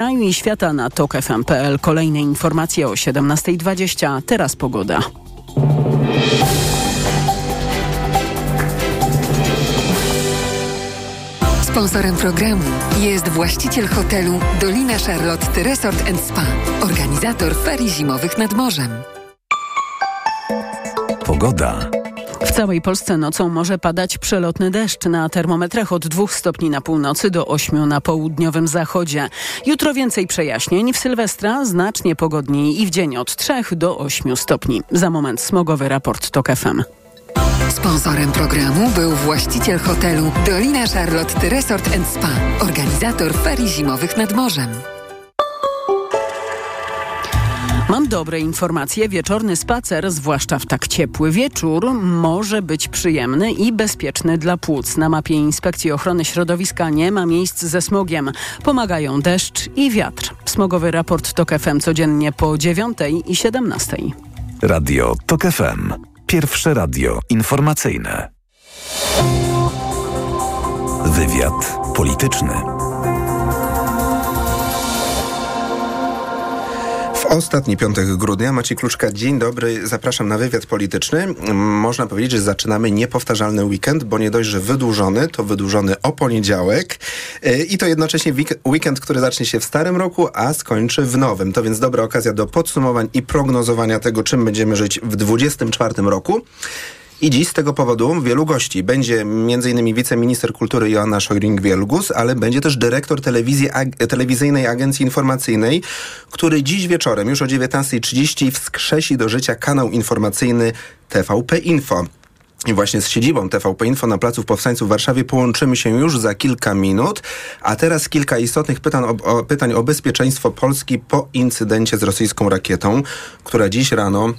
kraju i świata na TOK.fm.pl. Kolejne informacje o 17.20. Teraz pogoda. Sponsorem programu jest właściciel hotelu Dolina Charlotte Resort Spa, organizator ferii zimowych nad morzem. Pogoda. Całej Polsce nocą może padać przelotny deszcz na termometrach od 2 stopni na północy do 8 na południowym zachodzie. Jutro więcej przejaśnień. W Sylwestra znacznie pogodniej i w dzień od 3 do 8 stopni. Za moment smogowy raport TOK FM. Sponsorem programu był właściciel hotelu Dolina Charlotte Resort Spa, organizator ferii zimowych nad morzem. Mam dobre informacje. Wieczorny spacer, zwłaszcza w tak ciepły wieczór, może być przyjemny i bezpieczny dla płuc. Na mapie Inspekcji Ochrony Środowiska nie ma miejsc ze smogiem. Pomagają deszcz i wiatr. Smogowy raport TOK FM codziennie po 9 i 17. Radio TOK FM. Pierwsze radio informacyjne. Wywiad polityczny. W ostatni piątek grudnia Maciej Kluczka, dzień dobry, zapraszam na wywiad polityczny. Można powiedzieć, że zaczynamy niepowtarzalny weekend, bo nie dość, że wydłużony, to wydłużony o poniedziałek i to jednocześnie weekend, który zacznie się w starym roku, a skończy w nowym. To więc dobra okazja do podsumowań i prognozowania tego, czym będziemy żyć w 2024 roku. I dziś z tego powodu wielu gości. Będzie m.in. wiceminister kultury Joanna Szojring-Wielgus, ale będzie też dyrektor telewizji, ag telewizyjnej agencji informacyjnej, który dziś wieczorem, już o 19.30 wskrzesi do życia kanał informacyjny TVP Info. I właśnie z siedzibą TVP Info na Placu Powstańców w Warszawie połączymy się już za kilka minut. A teraz kilka istotnych pytań o, o, pytań o bezpieczeństwo Polski po incydencie z rosyjską rakietą, która dziś rano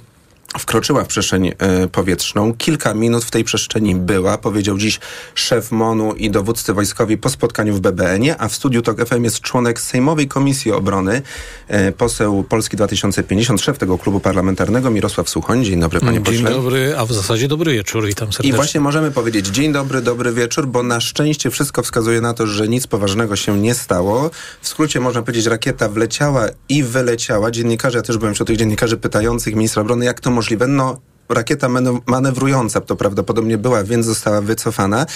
wkroczyła w przestrzeń y, powietrzną. Kilka minut w tej przestrzeni była, powiedział dziś szef MONU i dowódcy wojskowi po spotkaniu w BBN-ie, a w studiu TOK FM jest członek Sejmowej Komisji Obrony, y, poseł Polski 2050, szef tego klubu parlamentarnego Mirosław Suchoń. Dzień dobry, panie dzień pośle. Dzień dobry, a w zasadzie dobry wieczór, witam serdecznie. I właśnie możemy powiedzieć dzień dobry, dobry wieczór, bo na szczęście wszystko wskazuje na to, że nic poważnego się nie stało. W skrócie można powiedzieć, rakieta wleciała i wyleciała. Dziennikarze, ja też byłem wśród tych dziennikarzy pytających ministra obrony, jak to możliwe? No, rakieta manewrująca to prawdopodobnie była, więc została wycofana,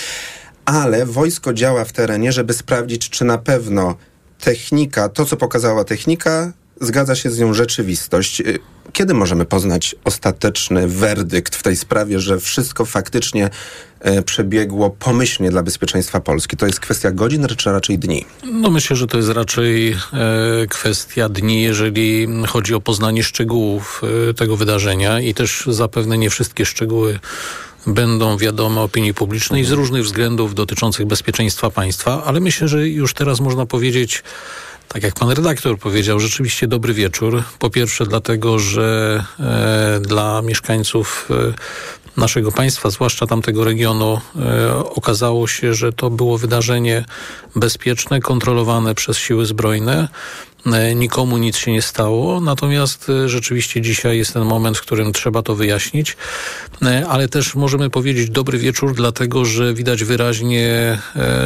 ale wojsko działa w terenie, żeby sprawdzić, czy na pewno technika, to co pokazała technika, zgadza się z nią rzeczywistość. Kiedy możemy poznać ostateczny werdykt w tej sprawie, że wszystko faktycznie e, przebiegło pomyślnie dla bezpieczeństwa Polski? To jest kwestia godzin, czy raczej dni? No myślę, że to jest raczej e, kwestia dni, jeżeli chodzi o poznanie szczegółów e, tego wydarzenia i też zapewne nie wszystkie szczegóły będą wiadome opinii publicznej z różnych względów dotyczących bezpieczeństwa państwa, ale myślę, że już teraz można powiedzieć tak jak pan redaktor powiedział, rzeczywiście dobry wieczór. Po pierwsze dlatego, że e, dla mieszkańców e, naszego państwa, zwłaszcza tamtego regionu, e, okazało się, że to było wydarzenie bezpieczne, kontrolowane przez siły zbrojne. Nikomu nic się nie stało, natomiast rzeczywiście dzisiaj jest ten moment, w którym trzeba to wyjaśnić, ale też możemy powiedzieć dobry wieczór, dlatego że widać wyraźnie,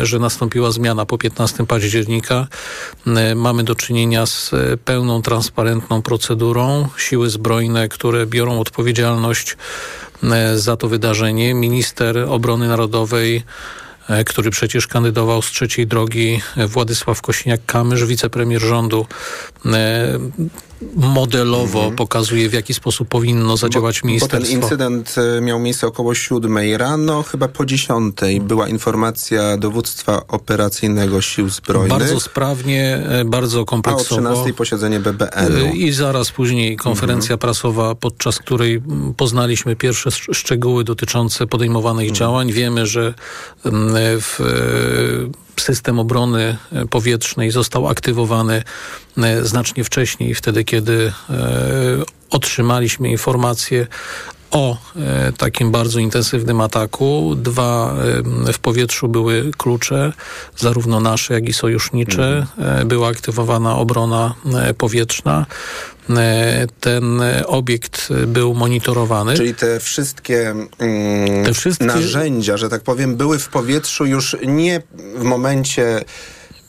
że nastąpiła zmiana po 15 października. Mamy do czynienia z pełną, transparentną procedurą. Siły zbrojne, które biorą odpowiedzialność za to wydarzenie. Minister Obrony Narodowej który przecież kandydował z trzeciej drogi, Władysław Kosiniak-Kamysz, wicepremier rządu, modelowo mhm. pokazuje, w jaki sposób powinno zadziałać bo, ministerstwo. Bo ten incydent miał miejsce około siódmej rano, chyba po dziesiątej była informacja dowództwa operacyjnego sił zbrojnych. Bardzo sprawnie, bardzo kompleksowo. A o 13 posiedzenie BBN-u. I zaraz później konferencja mhm. prasowa, podczas której poznaliśmy pierwsze szczegóły dotyczące podejmowanych mhm. działań. Wiemy, że w system obrony powietrznej został aktywowany znacznie wcześniej, wtedy kiedy otrzymaliśmy informacje o e, takim bardzo intensywnym ataku. Dwa e, w powietrzu były klucze, zarówno nasze, jak i sojusznicze. E, była aktywowana obrona powietrzna. Ten obiekt był monitorowany. Czyli te wszystkie, mm, te wszystkie narzędzia, że tak powiem, były w powietrzu już nie w momencie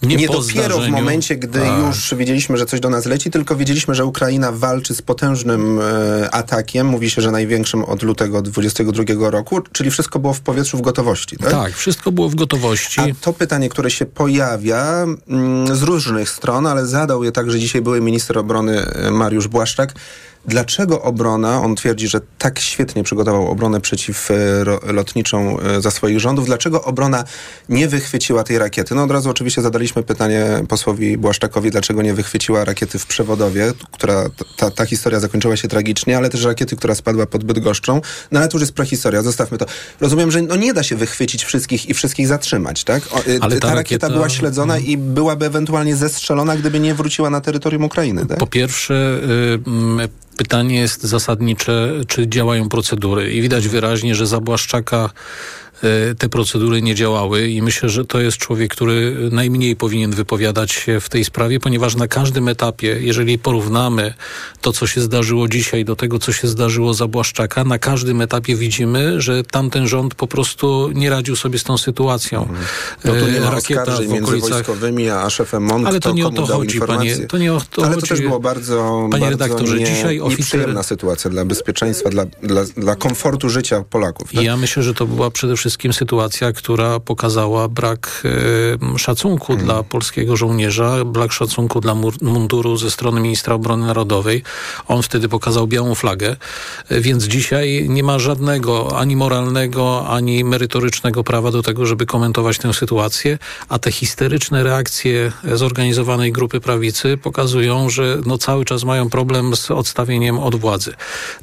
nie, nie dopiero w momencie, gdy A. już wiedzieliśmy, że coś do nas leci, tylko wiedzieliśmy, że Ukraina walczy z potężnym e, atakiem. Mówi się, że największym od lutego 22 roku, czyli wszystko było w powietrzu w gotowości. Tak, tak wszystko było w gotowości. A to pytanie, które się pojawia mm, z różnych stron, ale zadał je także dzisiaj były minister obrony e, Mariusz Błaszczak. Dlaczego obrona, on twierdzi, że tak świetnie przygotował obronę przeciwlotniczą e, za swoich rządów, dlaczego obrona nie wychwyciła tej rakiety? No od razu oczywiście zadaliśmy pytanie posłowi Błaszczakowi, dlaczego nie wychwyciła rakiety w Przewodowie, która ta, ta historia zakończyła się tragicznie, ale też rakiety, która spadła pod Bydgoszczą. No ale to już jest prehistoria, zostawmy to. Rozumiem, że no nie da się wychwycić wszystkich i wszystkich zatrzymać, tak? O, e, ale ta, ta rakieta, rakieta była śledzona i byłaby ewentualnie zestrzelona, gdyby nie wróciła na terytorium Ukrainy, tak? Po pierwsze... Y, Pytanie jest zasadnicze, czy działają procedury. I widać wyraźnie, że za Błaszczaka te procedury nie działały i myślę, że to jest człowiek, który najmniej powinien wypowiadać się w tej sprawie, ponieważ na każdym etapie, jeżeli porównamy to, co się zdarzyło dzisiaj do tego, co się zdarzyło za Błaszczaka, na każdym etapie widzimy, że tamten rząd po prostu nie radził sobie z tą sytuacją. Mhm. No to nie ma Rakieta w między wojskowymi a szefem MON, Ale to nie o to chodzi, panie. To nie o to Ale chodzi. to też było bardzo, panie bardzo redaktorze, nie, dzisiaj oficer... nieprzyjemna sytuacja dla bezpieczeństwa, dla, dla, dla komfortu życia Polaków. Tak? Ja myślę, że to była przede wszystkim wszystkim sytuacja, która pokazała brak e, szacunku hmm. dla polskiego żołnierza, brak szacunku dla munduru ze strony ministra obrony narodowej. On wtedy pokazał białą flagę, e, więc dzisiaj nie ma żadnego ani moralnego, ani merytorycznego prawa do tego, żeby komentować tę sytuację, a te histeryczne reakcje zorganizowanej grupy prawicy pokazują, że no cały czas mają problem z odstawieniem od władzy.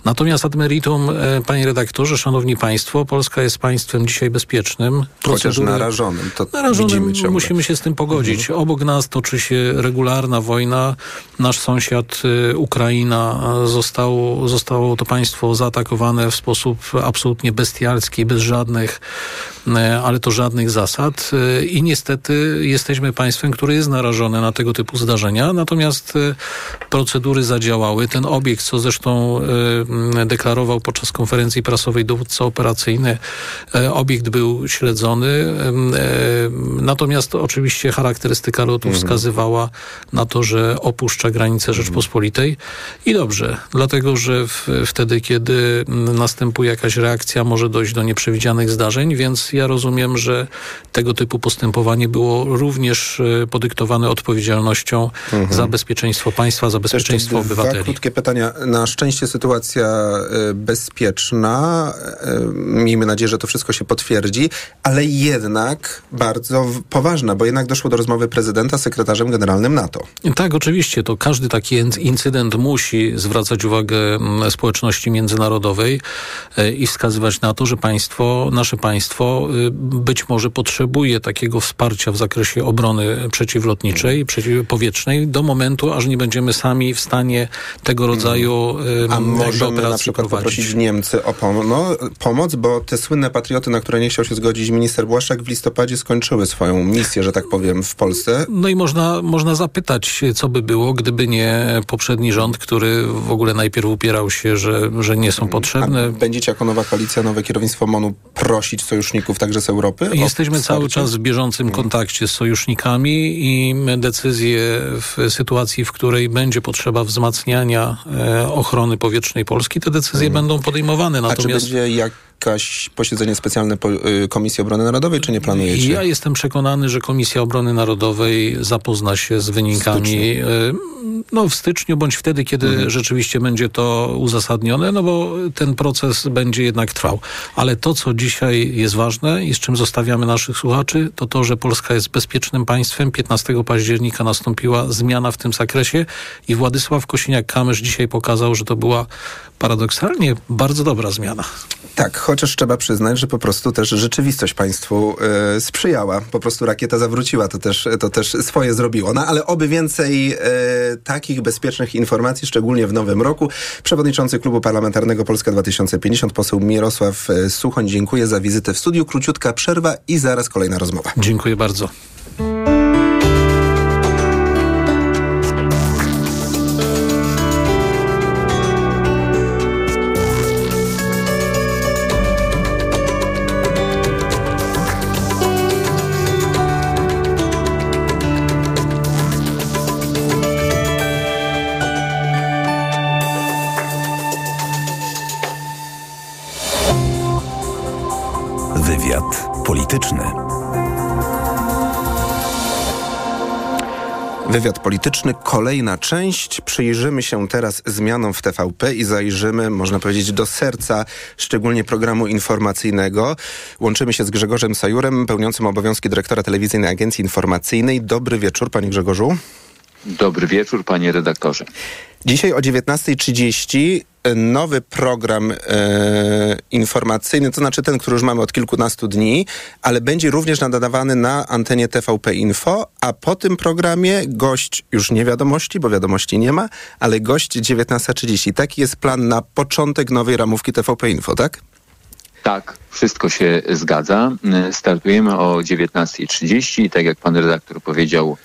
Natomiast ad meritum, e, panie redaktorze, szanowni państwo, Polska jest państwem dzisiaj dzisiaj bezpiecznym. Chociaż narażonym. To narażonym musimy się z tym pogodzić. Mhm. Obok nas toczy się regularna wojna. Nasz sąsiad y, Ukraina zostało, zostało to państwo zaatakowane w sposób absolutnie bestialski, bez żadnych E, ale to żadnych zasad. E, i niestety jesteśmy państwem, które jest narażone na tego typu zdarzenia, natomiast e, procedury zadziałały. Ten obiekt, co zresztą deklarował podczas konferencji prasowej dowódca operacyjny, obiekt był śledzony, natomiast oczywiście charakterystyka lotu mhm. wskazywała na to, że opuszcza granicę Rzeczpospolitej. I dobrze, dlatego, że w, wtedy, kiedy następuje jakaś reakcja, może dojść do nieprzewidzianych zdarzeń, więc ja rozumiem, że tego typu postępowanie było również e, podyktowane odpowiedzialnością mhm. za bezpieczeństwo państwa, za bezpieczeństwo obywateli. Dwa krótkie pytania. Na szczęście sytuacja e, bezpieczna. E, miejmy nadzieję, że to wszystko się potwierdzi, ale jednak bardzo poważna, bo jednak doszło do rozmowy prezydenta z sekretarzem generalnym NATO. Tak, oczywiście. To każdy taki incydent musi zwracać uwagę społeczności międzynarodowej i wskazywać na to, że państwo, nasze państwo być może potrzebuje takiego wsparcia w zakresie obrony przeciwlotniczej, przeciwpowietrznej do momentu, aż nie będziemy sami w stanie tego rodzaju y, A możemy na przykład prowadzić. poprosić Niemcy o pom no, pomoc, bo te słynne patrioty, na które nie chciał się zgodzić minister Błaszczak w listopadzie skończyły swoją misję, że tak powiem, w Polsce. No i można, można zapytać, co by było, gdyby nie poprzedni rząd, który w ogóle najpierw upierał się, że, że nie są potrzebne. A będziecie jako nowa koalicja, nowe kierownictwo MONU prosić sojuszników także z Europy? Jesteśmy cały czas w bieżącym kontakcie z sojusznikami i decyzje w sytuacji, w której będzie potrzeba wzmacniania e, ochrony powietrznej Polski, te decyzje hmm. będą podejmowane. Natomiast... A czy będzie jak jakaś posiedzenie specjalne y, Komisji Obrony Narodowej, czy nie planujecie? Ja jestem przekonany, że Komisja Obrony Narodowej zapozna się z wynikami no, w styczniu, bądź wtedy, kiedy mhm. rzeczywiście będzie to uzasadnione, no bo ten proces będzie jednak trwał. Ale to, co dzisiaj jest ważne i z czym zostawiamy naszych słuchaczy, to to, że Polska jest bezpiecznym państwem. 15 października nastąpiła zmiana w tym zakresie i Władysław Kosiniak-Kamysz dzisiaj pokazał, że to była paradoksalnie bardzo dobra zmiana. Tak, chociaż trzeba przyznać, że po prostu też rzeczywistość państwu y, sprzyjała. Po prostu rakieta zawróciła, to też, to też swoje zrobiło. No ale oby więcej y, takich bezpiecznych informacji, szczególnie w nowym roku. Przewodniczący Klubu Parlamentarnego Polska 2050, poseł Mirosław e, Suchoń, dziękuję za wizytę w studiu. Króciutka przerwa i zaraz kolejna rozmowa. Dziękuję bardzo. Polityczny. Wywiad polityczny, kolejna część. Przyjrzymy się teraz zmianom w TVP i zajrzymy, można powiedzieć, do serca, szczególnie programu informacyjnego. Łączymy się z Grzegorzem Sajurem, pełniącym obowiązki dyrektora Telewizyjnej Agencji Informacyjnej. Dobry wieczór, panie Grzegorzu. Dobry wieczór, panie redaktorze. Dzisiaj o 19.30 nowy program e, informacyjny, to znaczy ten, który już mamy od kilkunastu dni, ale będzie również nadawany na antenie TVP Info, a po tym programie gość już nie wiadomości, bo wiadomości nie ma, ale gość 19.30. Taki jest plan na początek nowej ramówki TVP Info, tak? Tak, wszystko się zgadza. Startujemy o 19.30, tak jak pan redaktor powiedział,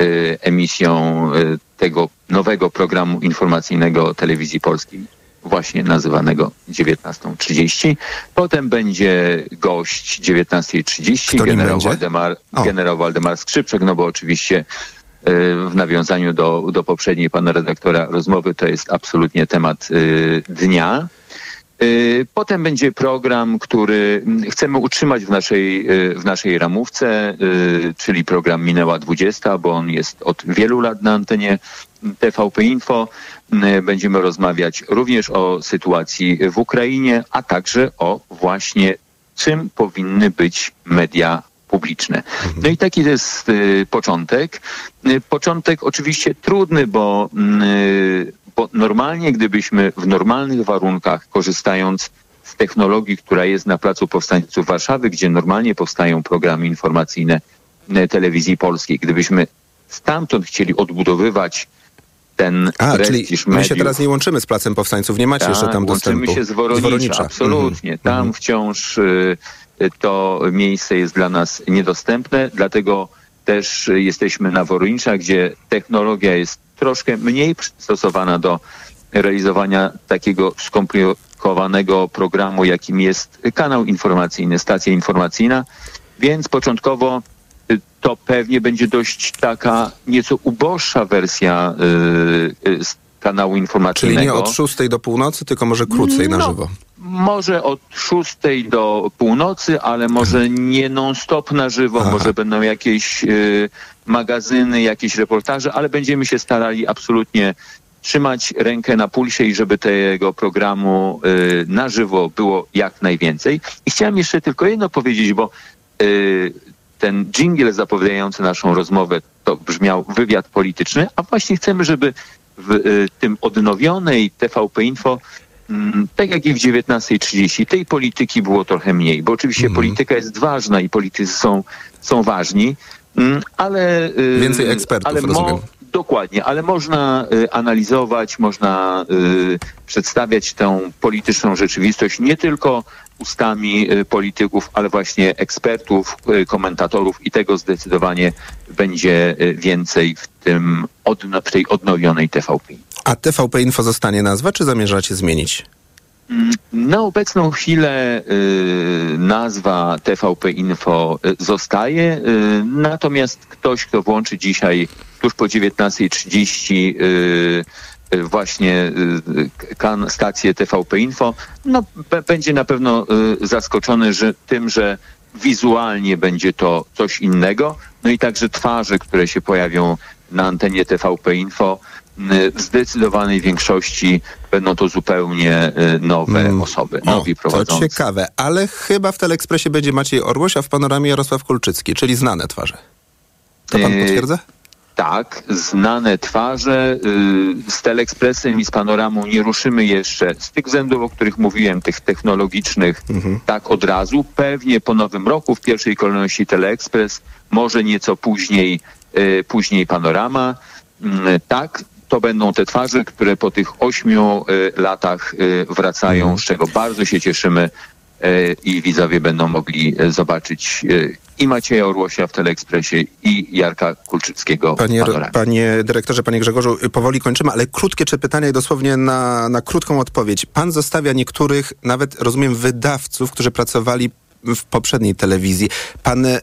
y, emisją y, tego nowego programu informacyjnego telewizji polskiej, właśnie nazywanego 19.30. Potem będzie gość 19.30, generał Waldemar, generał Waldemar Skrzypczek, no bo oczywiście y, w nawiązaniu do, do poprzedniej pana redaktora rozmowy to jest absolutnie temat y, dnia. Y, potem będzie program, który chcemy utrzymać w naszej, y, w naszej ramówce, y, czyli program Minęła 20, bo on jest od wielu lat na antenie TVP Info. Będziemy rozmawiać również o sytuacji w Ukrainie, a także o właśnie czym powinny być media publiczne. No i taki jest początek. Początek oczywiście trudny, bo bo normalnie, gdybyśmy w normalnych warunkach, korzystając z technologii, która jest na Placu Powstańców Warszawy, gdzie normalnie powstają programy informacyjne e, telewizji polskiej, gdybyśmy stamtąd chcieli odbudowywać ten A, czyli my się teraz nie łączymy z Placem Powstańców, nie macie tak, jeszcze tam dostępu. łączymy się z Woronicza, z Woronicza. absolutnie. Mm -hmm. Tam mm -hmm. wciąż y, to miejsce jest dla nas niedostępne, dlatego też jesteśmy na Woronicza, gdzie technologia jest troszkę mniej przystosowana do realizowania takiego skomplikowanego programu, jakim jest kanał informacyjny, stacja informacyjna, więc początkowo y, to pewnie będzie dość taka nieco uboższa wersja y, y, kanału informacyjnego. Czyli nie od 6 do północy, tylko może krócej no, na żywo. Może od 6 do północy, ale może nie non-stop na żywo, Aha. może będą jakieś y, magazyny, jakieś reportaże, ale będziemy się starali absolutnie trzymać rękę na pulsie i żeby tego programu y, na żywo było jak najwięcej. I chciałem jeszcze tylko jedno powiedzieć, bo y, ten jingle zapowiadający naszą rozmowę to brzmiał wywiad polityczny, a właśnie chcemy, żeby w y, tym odnowionej TVP Info tak jak i w 19.30, tej polityki było trochę mniej, bo oczywiście mm. polityka jest ważna i politycy są, są ważni, mm, ale... Y, Więcej ekspertów, ale rozumiem. Dokładnie, ale można y, analizować, można przedstawiać tę polityczną rzeczywistość nie tylko ustami polityków, ale właśnie ekspertów, komentatorów i tego zdecydowanie będzie więcej w tym w tej odnowionej TVP. A TVP Info zostanie nazwa, czy zamierzacie zmienić? Mm, na obecną chwilę y, nazwa TVP Info y, zostaje, y, natomiast ktoś, kto włączy dzisiaj tuż po 19.30 y, y, właśnie y, kan, stację TVP Info, no, będzie na pewno zaskoczony że, tym, że wizualnie będzie to coś innego. No i także twarze, które się pojawią na antenie TVP Info, w zdecydowanej większości będą to zupełnie y, nowe mm. osoby, o, nowi prowadzący. To ciekawe, ale chyba w Teleekspresie będzie Maciej Orłoś, a w Panoramie Jarosław Kulczycki, czyli znane twarze. To pan y, potwierdza? Tak, znane twarze. Y, z Teleekspresem i z Panoramą nie ruszymy jeszcze z tych względów, o których mówiłem, tych technologicznych, mhm. tak od razu. Pewnie po nowym roku w pierwszej kolejności Teleekspres, może nieco później, y, później Panorama. Mm, tak, to będą te twarze, które po tych ośmiu y, latach wracają, mhm. z czego bardzo się cieszymy i widzowie będą mogli zobaczyć i Macieja Orłosia w Teleekspresie i Jarka Kulczyckiego panie, panie dyrektorze, panie Grzegorzu, powoli kończymy, ale krótkie czy pytania i dosłownie na, na krótką odpowiedź. Pan zostawia niektórych, nawet rozumiem, wydawców, którzy pracowali w poprzedniej telewizji. Pan e,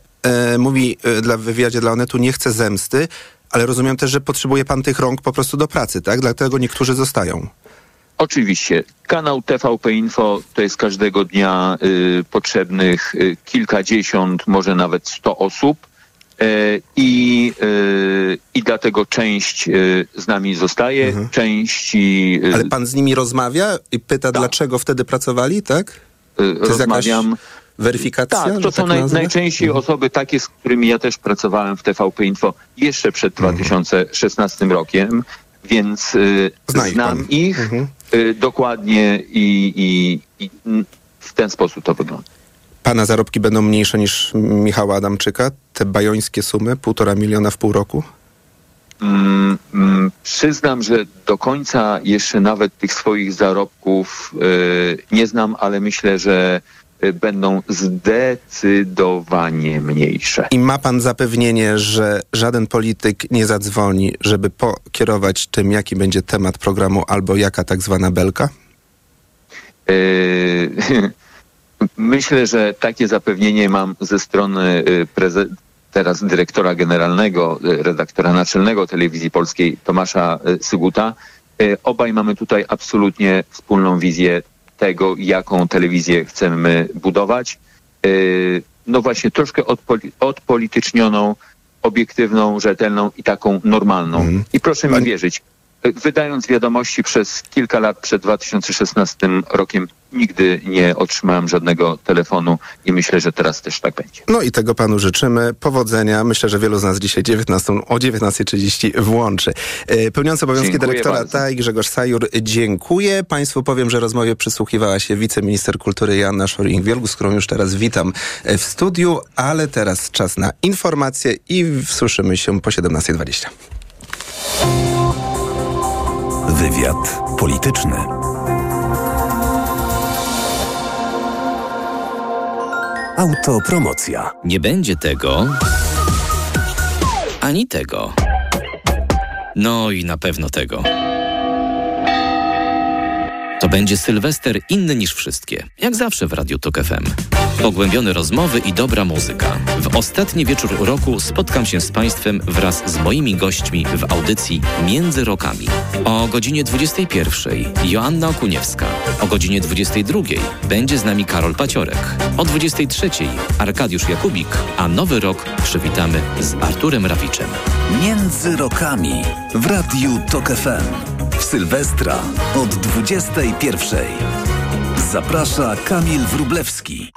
mówi e, dla wywiadzie dla Onetu, nie chce zemsty, ale rozumiem też, że potrzebuje pan tych rąk po prostu do pracy, tak? Dlatego niektórzy zostają. Oczywiście kanał TVP Info to jest każdego dnia y, potrzebnych y, kilkadziesiąt, może nawet sto osób. E, I, y, I dlatego część y, z nami zostaje, Mhm. części y, Ale pan z nimi rozmawia i pyta, dlaczego wtedy pracowali, tak? To rozmawiam. weryfikacja? Tak, to są naj, nazwę? najczęściej osoby takie, z którymi ja też pracowałem w TVP Info jeszcze przed 2016 rokiem, więc Zna ich znam pan. ich Mhm. Dokładnie i, i, i w ten sposób to wygląda. Pana zarobki będą mniejsze niż Michała Adamczyka? Te bajońskie sumy, półtora miliona w pół roku? Mm, mm, przyznam, że do końca jeszcze nawet tych swoich zarobków y, nie znam, ale myślę, że y, będą zdecydowanie mniejsze. I ma pan zapewnienie, że żaden polityk nie zadzwoni, żeby pokierować tym, jaki będzie temat programu albo jaka tak zwana belka? Yy, Myślę, że takie zapewnienie mam ze strony y, teraz dyrektora generalnego, y, redaktora naczelnego Telewizji Polskiej Tomasza y, Syguta. Y, Obaj mamy tutaj absolutnie wspólną wizję tego, jaką telewizję chcemy budować. Y, No właśnie troszkę odpoli- odpolitycznioną, obiektywną, rzetelną i taką normalną. Mhm. I proszę mi Pani- wierzyć, y, wydając wiadomości przez kilka lat przed 2016 rokiem, nigdy nie otrzymałem żadnego telefonu i myślę, że teraz też tak będzie. No i tego panu życzymy. Powodzenia. Myślę, że wielu z nas dzisiaj 19, o 19.30 włączy. E, Pełniący obowiązki Dziękuję dyrektora bardzo. TAI Grzegorz Sajur, dziękuję. Państwu powiem, że rozmowie przysłuchiwała się wiceminister kultury Joanna Szoring-Wielgus, z którą już teraz witam e, w studiu, ale teraz czas na informacje i słyszymy się po 17.20. Wywiad polityczny. Autopromocja. Nie będzie tego, ani tego. No i na pewno tego. To będzie Sylwester inny niż wszystkie, jak zawsze w Radiu Tok FM. Pogłębione rozmowy i dobra muzyka. W ostatni wieczór roku spotkam się z Państwem wraz z moimi gośćmi w audycji Między Rokami. O godzinie 21 Joanna Okuniewska. O godzinie 22 będzie z nami Karol Paciorek. O 23 Arkadiusz Jakubik, a nowy rok przywitamy z Arturem Rawiczem. Między rokami w Radiu Tok FM. Sylwestra od 21. Zaprasza Kamil Wrublewski.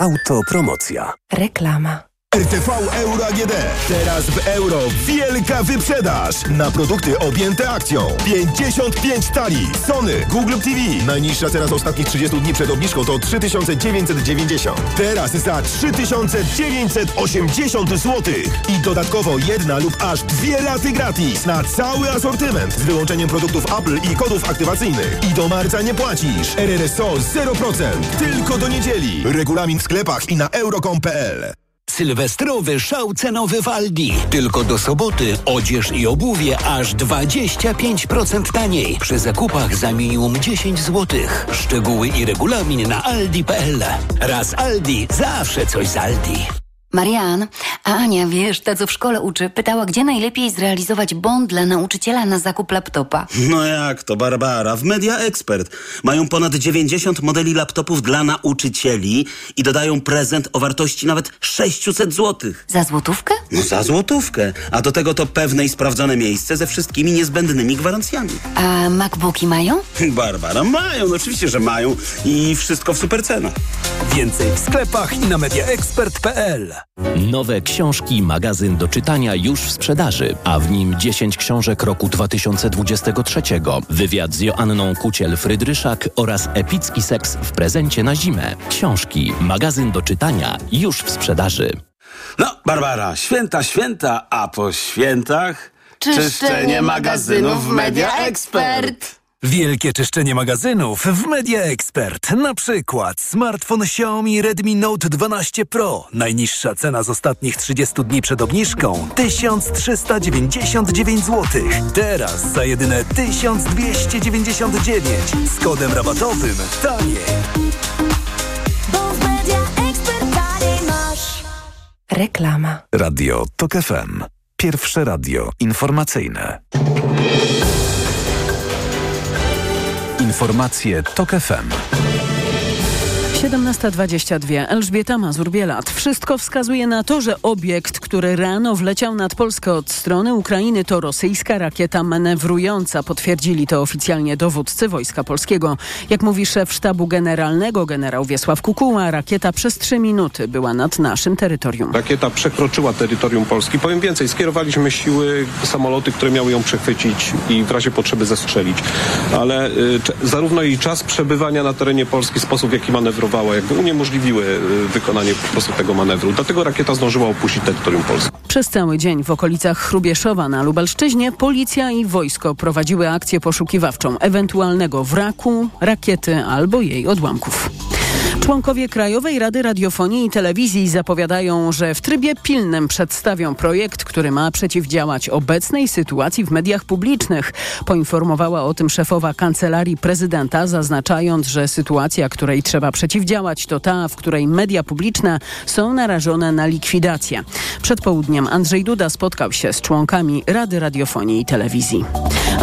Autopromocja. Reklama. RTV Euro AGD. Teraz w euro wielka wyprzedaż na produkty objęte akcją. 55 tali. Sony, Google TV. Najniższa cena z ostatnich 30 dni przed obniżką to 3990. Teraz za 3980 zł. I dodatkowo jedna lub aż dwie raty gratis na cały asortyment z wyłączeniem produktów Apple i kodów aktywacyjnych. I do marca nie płacisz. RRSO 0%. Tylko do niedzieli. Regulamin w sklepach i na euro.com.pl. Sylwestrowy szał cenowy w Aldi. Tylko do soboty odzież i obuwie aż 25% taniej. Przy zakupach za minimum 10 zł. Szczegóły i regulamin na aldi.pl. Raz Aldi, zawsze coś z Aldi. Marian, a Ania, wiesz, ta co w szkole uczy, pytała, gdzie najlepiej zrealizować bond dla nauczyciela na zakup laptopa. No jak to, Barbara? W Media Expert mają ponad 90 modeli laptopów dla nauczycieli i dodają prezent o wartości nawet 600 zł. Za złotówkę? No za złotówkę. A do tego to pewne i sprawdzone miejsce ze wszystkimi niezbędnymi gwarancjami. A MacBooki mają? Barbara, mają, no oczywiście, że mają i wszystko w supercenach. Więcej w sklepach i na mediaexpert.pl. Nowe książki, magazyn do czytania już w sprzedaży, a w nim 10 książek roku 2023. Wywiad z Joanną Kuciel-Frydryszak oraz epicki seks w prezencie na zimę. Książki, magazyn do czytania już w sprzedaży. No, Barbara, święta, święta, a po świętach... Czyszczenie magazynów w Media Expert. Wielkie czyszczenie magazynów w Media Expert. Na przykład smartfon Xiaomi Redmi Note 12 Pro. Najniższa cena z ostatnich 30 dni przed obniżką 1399 zł. Teraz za jedyne 1299 z kodem rabatowym taniej. Reklama. Radio Tok FM. Pierwsze radio informacyjne. Informacje TOK FM. 17.22. Elżbieta Mazur-Bielat. Wszystko wskazuje na to, że obiekt, który rano wleciał nad Polskę od strony Ukrainy to rosyjska rakieta manewrująca. Potwierdzili to oficjalnie dowódcy Wojska Polskiego. Jak mówi szef sztabu generalnego generał Wiesław Kukuła, rakieta przez trzy minuty była nad naszym terytorium. Rakieta przekroczyła terytorium Polski. Powiem więcej, skierowaliśmy siły, samoloty, które miały ją przechwycić i w razie potrzeby zestrzelić. Ale y, zarówno jej czas przebywania na terenie Polski, sposób w jaki manewrowała, jakby uniemożliwiły y, wykonanie po prostu tego manewru. Dlatego rakieta zdążyła opuścić terytorium Polski. Przez cały dzień w okolicach Chrubieszowa na Lubelszczyźnie policja i wojsko prowadziły akcję poszukiwawczą ewentualnego wraku, rakiety albo jej odłamków. Członkowie Krajowej Rady Radiofonii i Telewizji zapowiadają, że w trybie pilnym przedstawią projekt, który ma przeciwdziałać obecnej sytuacji w mediach publicznych. Poinformowała o tym szefowa Kancelarii Prezydenta, zaznaczając, że sytuacja, której trzeba przeciwdziałać, to ta, w której media publiczne są narażone na likwidację. Przed południem Andrzej Duda spotkał się z członkami Rady Radiofonii i Telewizji.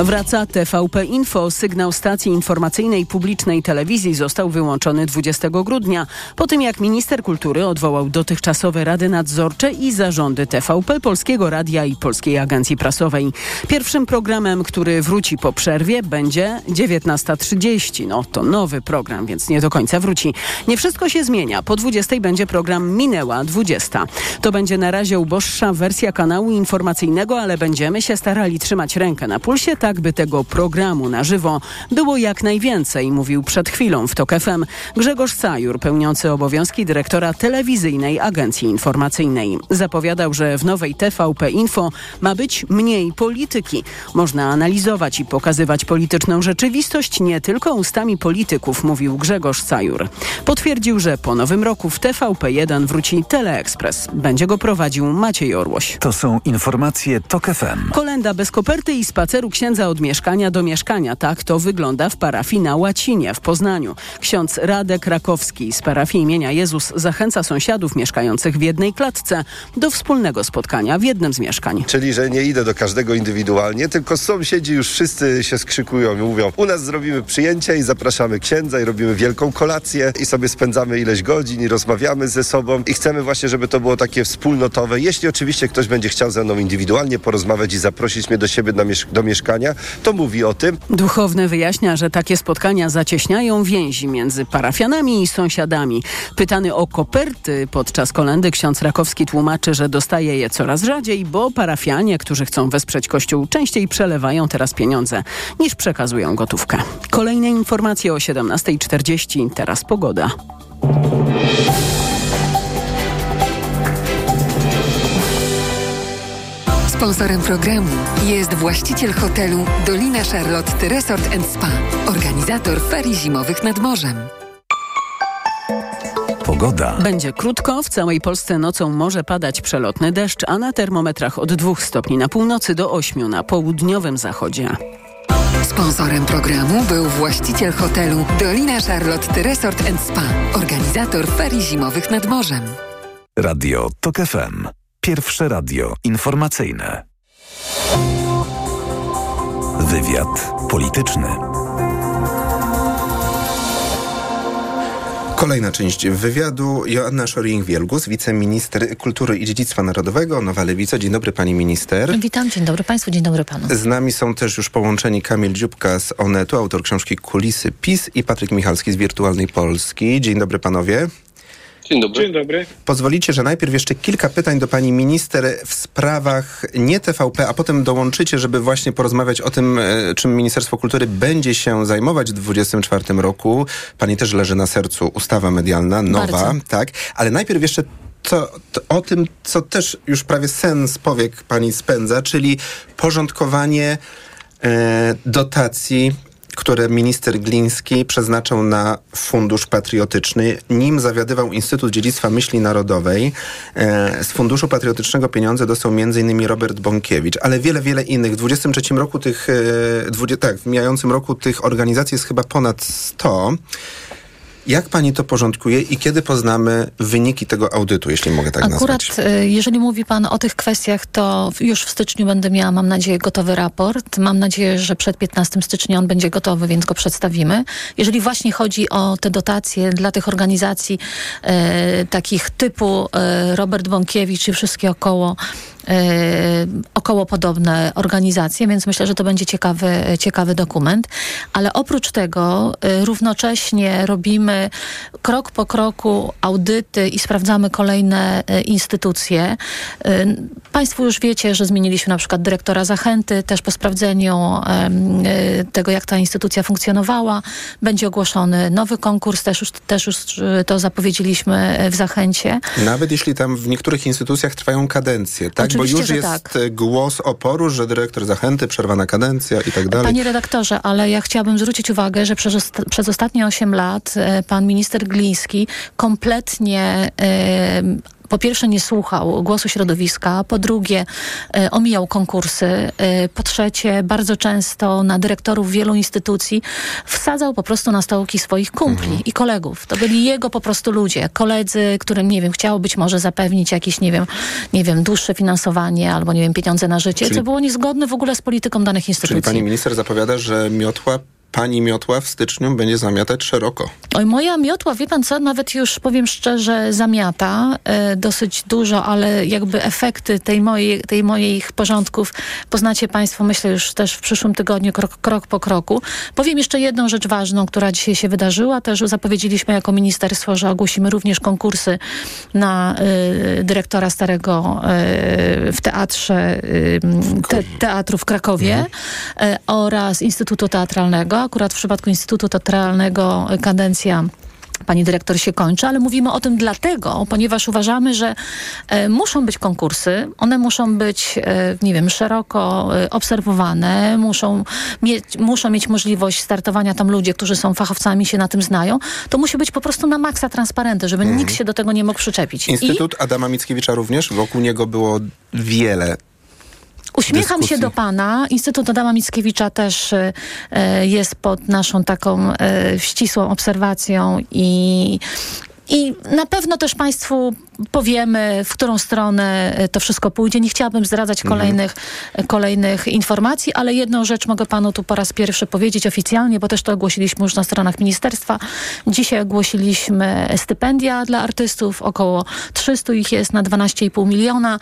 Wraca TVP Info. Sygnał stacji informacyjnej publicznej telewizji został wyłączony 20 grudnia, po tym jak minister kultury odwołał dotychczasowe rady nadzorcze i zarządy TVP, Polskiego Radia i Polskiej Agencji Prasowej. Pierwszym programem, który wróci po przerwie będzie 19.30. No to nowy program, więc nie do końca wróci. Nie wszystko się zmienia. Po 20 będzie program Minęła 20. To będzie na razie uboższa wersja kanału informacyjnego, ale będziemy się starali trzymać rękę na pulsie, tak by tego programu na żywo było jak najwięcej, mówił przed chwilą w TOK FM Grzegorz Sajur, pełniący obowiązki dyrektora telewizyjnej agencji informacyjnej. Zapowiadał, że w nowej TVP Info ma być mniej polityki. Można analizować i pokazywać polityczną rzeczywistość nie tylko ustami polityków, mówił Grzegorz Sajur. Potwierdził, że po nowym roku w TVP1 wróci Teleekspres. Będzie go prowadził Maciej Orłoś. To są informacje TOK FM. Kolenda bez koperty i spaceru księdza od mieszkania do mieszkania. Tak to wygląda w parafii na Łacinie w Poznaniu. Ksiądz Radek Rakowski z parafii imienia Jezus zachęca sąsiadów mieszkających w jednej klatce do wspólnego spotkania w jednym z mieszkań. Czyli, że nie idę do każdego indywidualnie, tylko sąsiedzi już wszyscy się skrzykują i mówią, u nas zrobimy przyjęcie i zapraszamy księdza i robimy wielką kolację i sobie spędzamy ileś godzin i rozmawiamy ze sobą i chcemy właśnie, żeby to było takie wspólnotowe. Jeśli oczywiście ktoś będzie chciał ze mną indywidualnie porozmawiać i zaprosić mnie do siebie miesz do mieszkania, to mówi o tym. Duchowny wyjaśnia, że takie spotkania zacieśniają więzi między parafianami i sąsiadami. Pytany o koperty podczas kolendy ksiądz Rakowski tłumaczy, że dostaje je coraz rzadziej, bo parafianie, którzy chcą wesprzeć kościół, częściej przelewają teraz pieniądze niż przekazują gotówkę. Kolejne informacje o 17.40. Teraz pogoda. Sponsorem programu jest właściciel hotelu Dolina Charlotte Resort Spa, organizator ferii zimowych nad morzem. Pogoda. Będzie krótko, w całej Polsce nocą może padać przelotny deszcz, a na termometrach od 2 stopni na północy do 8 na południowym zachodzie. Sponsorem programu był właściciel hotelu Dolina Charlotte Resort Spa, organizator ferii zimowych nad morzem. Radio TOK FM. Pierwsze radio informacyjne. Wywiad polityczny. Kolejna część wywiadu. Joanna Szoring-Wielgus, wiceminister kultury i dziedzictwa narodowego, Nowa Lewica. Dzień dobry pani minister. Witam, dzień dobry państwu, dzień dobry panu. Z nami są też już połączeni Kamil Dziubka z Onetu, autor książki Kulisy PiS i Patryk Michalski z Wirtualnej Polski. Dzień dobry panowie. Dzień dobry. Dzień dobry. Pozwolicie, że najpierw jeszcze kilka pytań do pani minister w sprawach nie TVP, a potem dołączycie, żeby właśnie porozmawiać o tym, e, czym Ministerstwo Kultury będzie się zajmować w 2024 roku. Pani też leży na sercu ustawa medialna, nowa, Bardzo. tak? Ale najpierw jeszcze to, to, o tym, co też już prawie sens powiek pani spędza, czyli porządkowanie e, dotacji które minister Gliński przeznaczał na Fundusz Patriotyczny. Nim zawiadywał Instytut Dziedzictwa Myśli Narodowej. E, z Funduszu Patriotycznego pieniądze dostał m.in. Robert Bąkiewicz, ale wiele, wiele innych. W 23 roku tych, e, 20, tak, w mijającym roku tych organizacji jest chyba ponad 100. Jak pani to porządkuje i kiedy poznamy wyniki tego audytu, jeśli mogę tak Akurat, nazwać? y, jeżeli mówi Pan o tych kwestiach, to już w styczniu będę miała, mam nadzieję, gotowy raport. Mam nadzieję, że przed 15 stycznia on będzie gotowy, więc go przedstawimy. Jeżeli właśnie chodzi o te dotacje dla tych organizacji e, takich typu e, Robert Bąkiewicz i wszystkie około około podobne organizacje, więc myślę, że to będzie ciekawy, ciekawy dokument. Ale oprócz tego e, równocześnie robimy krok po kroku audyty i sprawdzamy kolejne e, instytucje. Państwo już wiecie, że zmieniliśmy na przykład dyrektora Zachęty, też po sprawdzeniu tego, jak ta instytucja funkcjonowała. Będzie ogłoszony nowy konkurs, też już, też już to zapowiedzieliśmy w Zachęcie. Nawet jeśli tam w niektórych instytucjach trwają kadencje, tak? Bo już jest tak. głos oporu, że dyrektor zachęty, przerwana kadencja i tak dalej. Panie redaktorze, ale ja chciałabym zwrócić uwagę, że przez, przez ostatnie 8 lat e, pan minister Gliński kompletnie e, po pierwsze nie słuchał głosu środowiska, po drugie e, omijał konkursy, e, po trzecie bardzo często na dyrektorów wielu instytucji wsadzał po prostu na stołki swoich kumpli i kolegów. To byli jego po prostu ludzie, koledzy, którym, nie wiem, chciał być może zapewnić jakieś, nie wiem, nie wiem, dłuższe finansowanie albo, nie wiem, pieniądze na życie, Czyli- co było niezgodne w ogóle z polityką danych instytucji. Czyli pani minister zapowiada, że miotła, pani miotła w styczniu będzie zamiatać szeroko. Oj, moja miotła, wie pan co, nawet już powiem szczerze, zamiata e, dosyć dużo, ale jakby efekty tej mojej, tej moich porządków poznacie państwo, myślę, już też w przyszłym tygodniu, krok, krok po kroku. Powiem jeszcze jedną rzecz ważną, która dzisiaj się wydarzyła. Też zapowiedzieliśmy jako ministerstwo, że ogłosimy również konkursy na e, dyrektora starego e, w teatrze e, te, teatru w Krakowie e, oraz Instytutu Teatralnego. Akurat w przypadku Instytutu Teatralnego e, kadencja pani dyrektor się kończy, ale mówimy o tym dlatego, ponieważ uważamy, że e, muszą być konkursy, one muszą być, e, nie wiem, szeroko e, obserwowane, muszą mieć, muszą mieć możliwość startowania tam ludzie, którzy są fachowcami, się na tym znają. To musi być po prostu na maksa transparenty, żeby Mhm. nikt się do tego nie mógł przyczepić. I Instytut Adama Mickiewicza również, wokół niego było wiele Uśmiecham dyskusji. się do pana. Instytut Adama Mickiewicza też e, e, jest pod naszą taką e, ścisłą obserwacją i i na pewno też Państwu powiemy, w którą stronę e, to wszystko pójdzie. Nie chciałabym zdradzać Mhm. kolejnych, e, kolejnych informacji, ale jedną rzecz mogę Panu tu po raz pierwszy powiedzieć oficjalnie, bo też to ogłosiliśmy już na stronach ministerstwa. Dzisiaj ogłosiliśmy stypendia dla artystów. Około 300 ich jest na 12,5 miliona.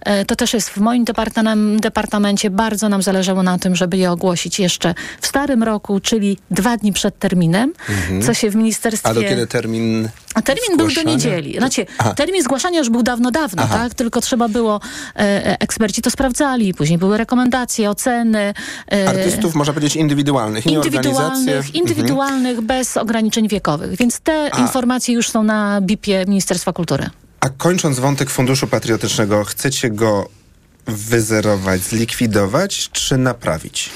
E, To też jest w moim departamencie, departamencie. Bardzo nam zależało na tym, żeby je ogłosić jeszcze w starym roku, czyli dwa dni przed terminem, Mhm. co się w ministerstwie... A do kiedy termin A termin był do zgłaszania? niedzieli. Znaczy, Aha. termin zgłaszania już był dawno, dawno, Aha. tak? Tylko trzeba było, e, e, eksperci to sprawdzali, później były rekomendacje, oceny. E, artystów, można powiedzieć, indywidualnych, nie organizacje. indywidualnych, indywidualnych bez ograniczeń wiekowych. Więc te A. informacje już są na BIP-ie Ministerstwa Kultury. A kończąc wątek Funduszu Patriotycznego, chcecie go wyzerować, zlikwidować czy naprawić?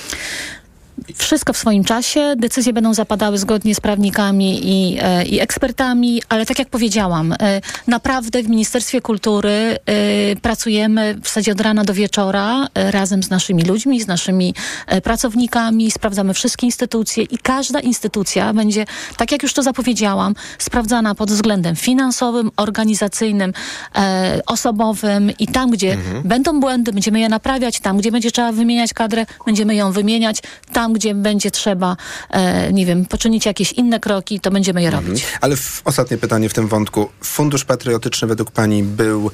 Wszystko w swoim czasie. Decyzje będą zapadały zgodnie z prawnikami i, e, i ekspertami, ale tak jak powiedziałam, e, naprawdę w Ministerstwie Kultury e, pracujemy w zasadzie od rana do wieczora razem z naszymi ludźmi, z naszymi pracownikami, sprawdzamy wszystkie instytucje i każda instytucja będzie, tak jak już to zapowiedziałam, sprawdzana pod względem finansowym, organizacyjnym, osobowym i tam, gdzie będą błędy, będziemy je naprawiać, tam, gdzie będzie trzeba wymieniać kadrę, będziemy ją wymieniać, tam, gdzie będzie trzeba, e, nie wiem, poczynić jakieś inne kroki, to będziemy je robić. Ale w, ostatnie pytanie w tym wątku. Fundusz Patriotyczny według pani był,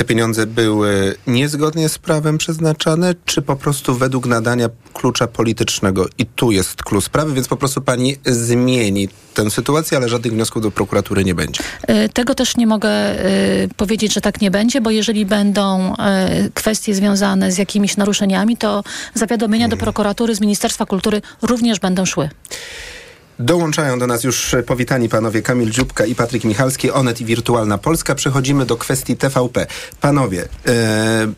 te pieniądze były niezgodnie z prawem przeznaczane, czy po prostu według nadania klucza politycznego? I tu jest klucz sprawy, więc po prostu pani zmieni tę sytuację, ale żadnych wniosków do prokuratury nie będzie. E, Tego też nie mogę e, powiedzieć, że tak nie będzie, bo jeżeli będą e, kwestie związane z jakimiś naruszeniami, to zawiadomienia do prokuratury z Ministerstwa Kultury również będą szły. Dołączają do nas już powitani panowie Kamil Dziubka i Patryk Michalski, Onet i Wirtualna Polska. Przechodzimy do kwestii TVP. Panowie, e,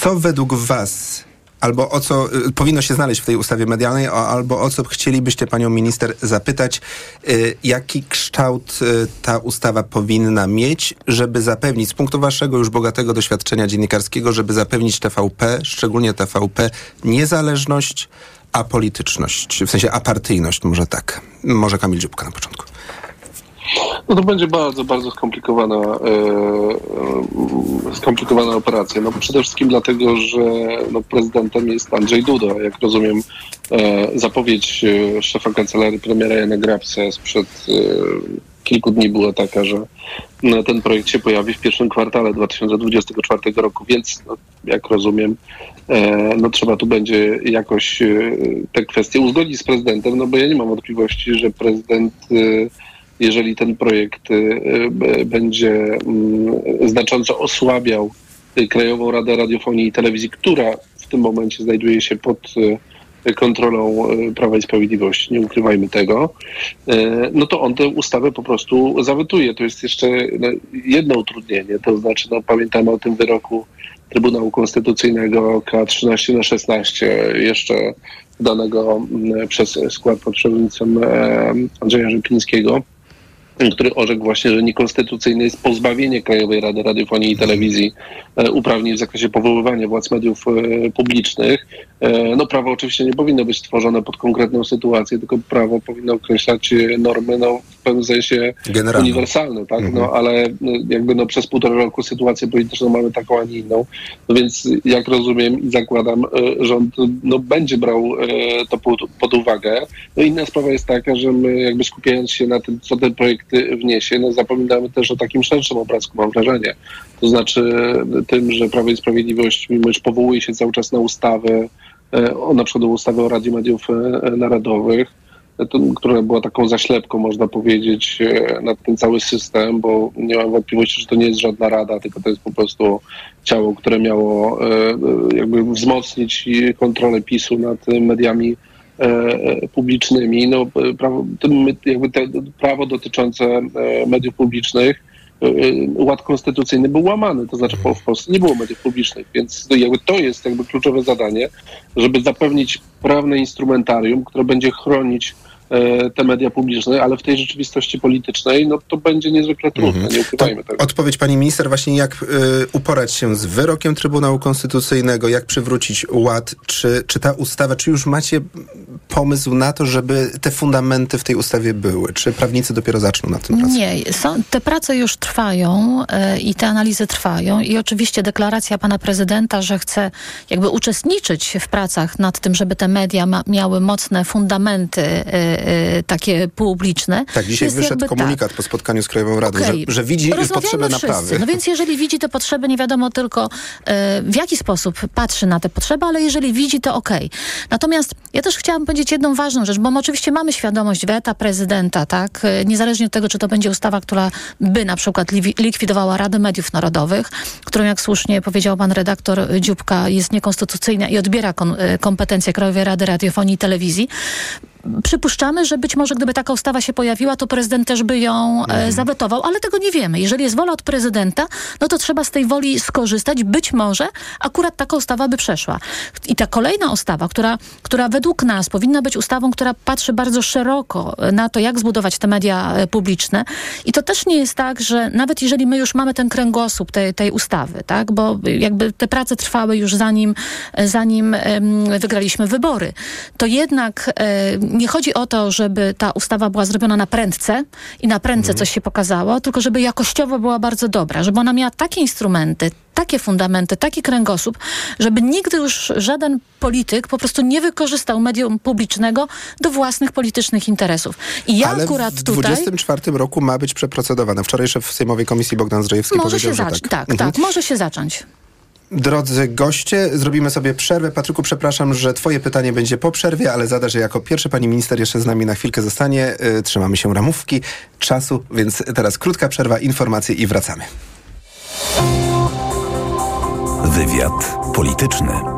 co według was albo o co y, powinno się znaleźć w tej ustawie medialnej, albo o co chcielibyście panią minister zapytać, y, jaki kształt ta ustawa powinna mieć, żeby zapewnić, z punktu waszego już bogatego doświadczenia dziennikarskiego, żeby zapewnić TVP, szczególnie TVP, niezależność, apolityczność, w sensie apartyjność, może tak. Może Kamil Dziubka na początku. No to będzie bardzo, bardzo skomplikowana, e, e, skomplikowana operacja. No przede wszystkim dlatego, że no, prezydentem jest Andrzej Duda. Jak rozumiem, e, zapowiedź szefa kancelarii premiera Jana Grabca sprzed kilku dni była taka, że no, ten projekt się pojawi w pierwszym kwartale 2024 roku, więc no, jak rozumiem, e, no trzeba tu będzie jakoś e, te kwestie uzgodzić z prezydentem, no bo ja nie mam wątpliwości, że prezydent e, jeżeli ten projekt będzie mm, znacząco osłabiał Krajową Radę Radiofonii i Telewizji, która w tym momencie znajduje się pod kontrolą y, Prawa i Sprawiedliwości, nie ukrywajmy tego, y, no to on tę ustawę po prostu zawetuje. To jest jeszcze no, jedno utrudnienie, to znaczy no, pamiętamy o tym wyroku Trybunału Konstytucyjnego K13 na 16, jeszcze danego mm, przez skład pod przewodnictwem e, Andrzeja Rzeplińskiego, który orzekł właśnie, że niekonstytucyjne jest pozbawienie Krajowej Rady Radiofonii i Telewizji e, uprawnień w zakresie powoływania władz mediów e, publicznych. E, No prawo oczywiście nie powinno być tworzone pod konkretną sytuację, tylko prawo powinno określać normy no, pewnym sensie Generalną. uniwersalne, tak? Mhm. No ale jakby no, przez półtora roku sytuację polityczną mamy taką, a nie inną. No więc jak rozumiem i zakładam, e, rząd no, będzie brał e, to pod, pod uwagę. No inna sprawa jest taka, że my jakby skupiając się na tym, co ten projekt wniesie, no zapominamy też o takim szerszym obrazku, mam wrażenie. To znaczy e, tym, że Prawo i Sprawiedliwość, mimo że powołuje się cały czas na ustawy, o, na przykład ustawę o Radzie Mediów Narodowych, która była taką zaślepką, można powiedzieć, e, na ten cały system, bo nie mam wątpliwości, że to nie jest żadna rada, tylko to jest po prostu ciało, które miało e, e, jakby wzmocnić kontrolę PiSu nad mediami publicznymi. No, prawo, jakby te, prawo dotyczące mediów publicznych, ład konstytucyjny był łamany, to znaczy w Polsce nie było mediów publicznych, więc jakby to jest jakby kluczowe zadanie, żeby zapewnić prawne instrumentarium, które będzie chronić te media publiczne, ale w tej rzeczywistości politycznej, no to będzie niezwykle trudne, nie ukrywajmy tego. Odpowiedź pani minister właśnie jak y, uporać się z wyrokiem Trybunału Konstytucyjnego, jak przywrócić ład, czy, czy ta ustawa, czy już macie pomysł na to, żeby te fundamenty w tej ustawie były? Czy prawnicy dopiero zaczną nad tym pracować? Nie, są, te prace już trwają e, i te analizy trwają i oczywiście deklaracja pana prezydenta, że chce jakby uczestniczyć w pracach nad tym, żeby te media ma, miały mocne fundamenty e, e, takie publiczne. Tak, dzisiaj jest wyszedł komunikat po spotkaniu z Krajową Radą, Okej. że, że widzi potrzebę wszyscy. naprawy. No więc jeżeli widzi te potrzeby, nie wiadomo tylko e, w jaki sposób patrzy na te potrzeby, ale jeżeli widzi, to okej. Natomiast ja też chciałam powiedzieć jedną ważną rzecz, bo my oczywiście mamy świadomość weta prezydenta, tak? E, Niezależnie od tego, czy to będzie ustawa, która by na przykład likwidowała Radę Mediów Narodowych, którą jak słusznie powiedział pan redaktor Dziubka, jest niekonstytucyjna i odbiera kompetencje Krajowej Rady Radiofonii i Telewizji. Przypuszczamy, że być może gdyby taka ustawa się pojawiła, to prezydent też by ją e, zawetował, ale tego nie wiemy. Jeżeli jest wola od prezydenta, no to trzeba z tej woli skorzystać. Być może akurat taka ustawa by przeszła. I ta kolejna ustawa, która, która według nas powinna być ustawą, która patrzy bardzo szeroko na to, jak zbudować te media e, publiczne. I to też nie jest tak, że nawet jeżeli my już mamy ten kręgosłup tej, tej ustawy, tak, bo jakby te prace trwały już zanim, zanim em, wygraliśmy wybory, to jednak e, nie chodzi o to, żeby ta ustawa była zrobiona na prędce i na prędce coś się pokazało, tylko żeby jakościowo była bardzo dobra, żeby ona miała takie instrumenty, takie fundamenty, taki kręgosłup, żeby nigdy już żaden polityk po prostu nie wykorzystał medium publicznego do własnych politycznych interesów. I ja Ale akurat w tutaj... 2024 roku ma być przeprocedowane. Wczoraj szef Sejmowej Komisji Bogdan Zdrzejewski Może powiedział, się że zacząć. tak. Tak, Mhm. tak, może się zacząć. Drodzy goście, zrobimy sobie przerwę. Patryku, przepraszam, że twoje pytanie będzie po przerwie, ale zadasz je jako pierwszy. Pani minister jeszcze z nami na chwilkę zostanie. Y, Trzymamy się ramówki, czasu, więc teraz krótka przerwa, informacje i wracamy. Wywiad polityczny.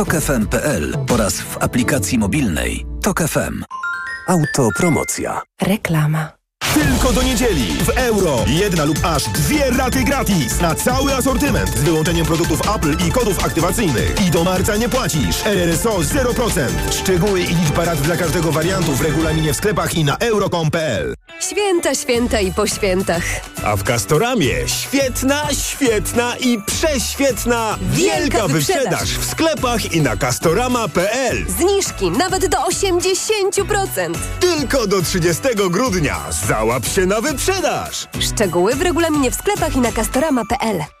tokefm.pl oraz w aplikacji mobilnej Tok FM. Autopromocja. Reklama. Tylko do niedzieli w euro. Jedna lub aż dwie raty gratis na cały asortyment z wyłączeniem produktów Apple i kodów aktywacyjnych. I do marca nie płacisz. RRSO 0%. Szczegóły i liczba rat dla każdego wariantu w regulaminie w sklepach i na euro.com.pl. Święta, święta i po świętach. A w Castoramie świetna, świetna i prześwietna Wielka wielka wyprzedaż. wyprzedaż w sklepach i na castorama.pl. Zniżki nawet do 80%. Tylko do 30 grudnia. Załap się na wyprzedaż. Szczegóły w regulaminie w sklepach i na castorama.pl.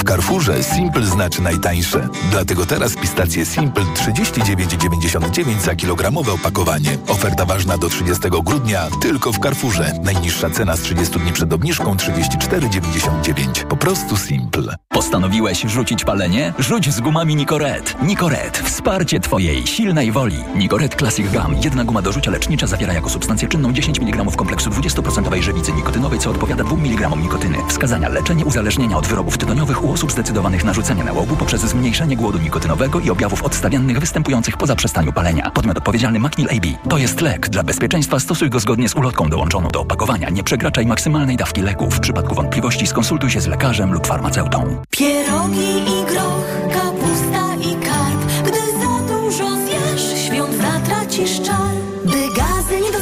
W Carrefourze Simple znaczy najtańsze. Dlatego teraz pistacje Simple 39,99 za kilogramowe opakowanie. Oferta ważna do 30 grudnia tylko w Carrefourze. Najniższa cena z 30 dni przed obniżką 34,99. Po prostu Simple. Postanowiłeś rzucić palenie? Rzuć z gumami Nicoret. Nicoret. Wsparcie Twojej silnej woli. Nicoret Classic Gum. Jedna guma do rzucia lecznicza zawiera jako substancję czynną 10 mg kompleksu 20% żywicy nikotynowej, co odpowiada 2 mg nikotyny. Wskazania leczenie uzależnienia od wyrobów tytoniowych u osób zdecydowanych na rzucenie nałogu poprzez zmniejszenie głodu nikotynowego i objawów odstawiennych występujących po zaprzestaniu palenia. Podmiot odpowiedzialny Macnil AB. To jest lek. Dla bezpieczeństwa stosuj go zgodnie z ulotką dołączoną do opakowania. Nie przekraczaj maksymalnej dawki leku. W przypadku wątpliwości skonsultuj się z lekarzem lub farmaceutą. Pierogi i groch, kapusta i karp. Gdy za dużo zjesz, świąt zatracisz czar. By gazy nie doskwierały,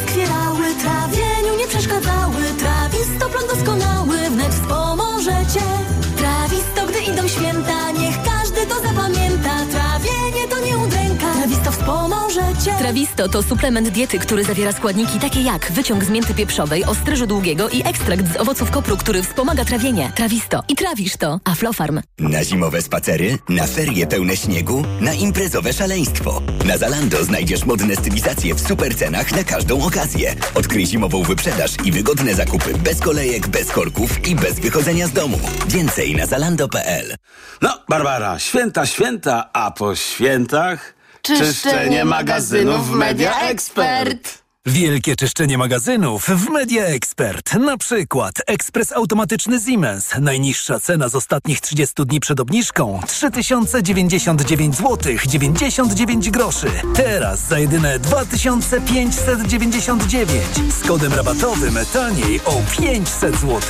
Trawisto to suplement diety, który zawiera składniki takie jak wyciąg z mięty pieprzowej, ostryżu długiego i ekstrakt z owoców kopru, który wspomaga trawienie. Trawisto. I trawisz to. Aflofarm. Na zimowe spacery, na ferie pełne śniegu, na imprezowe szaleństwo. Na Zalando znajdziesz modne stylizacje w super cenach na każdą okazję. Odkryj zimową wyprzedaż i wygodne zakupy bez kolejek, bez korków i bez wychodzenia z domu. Więcej na zalando.pl No, Barbara, święta, święta, a po świętach... Czyszczenie magazynów w Media Expert. Wielkie czyszczenie magazynów w Media Expert. Na przykład ekspres automatyczny Siemens. Najniższa cena z ostatnich 30 dni przed obniżką 3099 zł 99 groszy. Teraz za jedyne 2599 z kodem rabatowym taniej o 500 zł.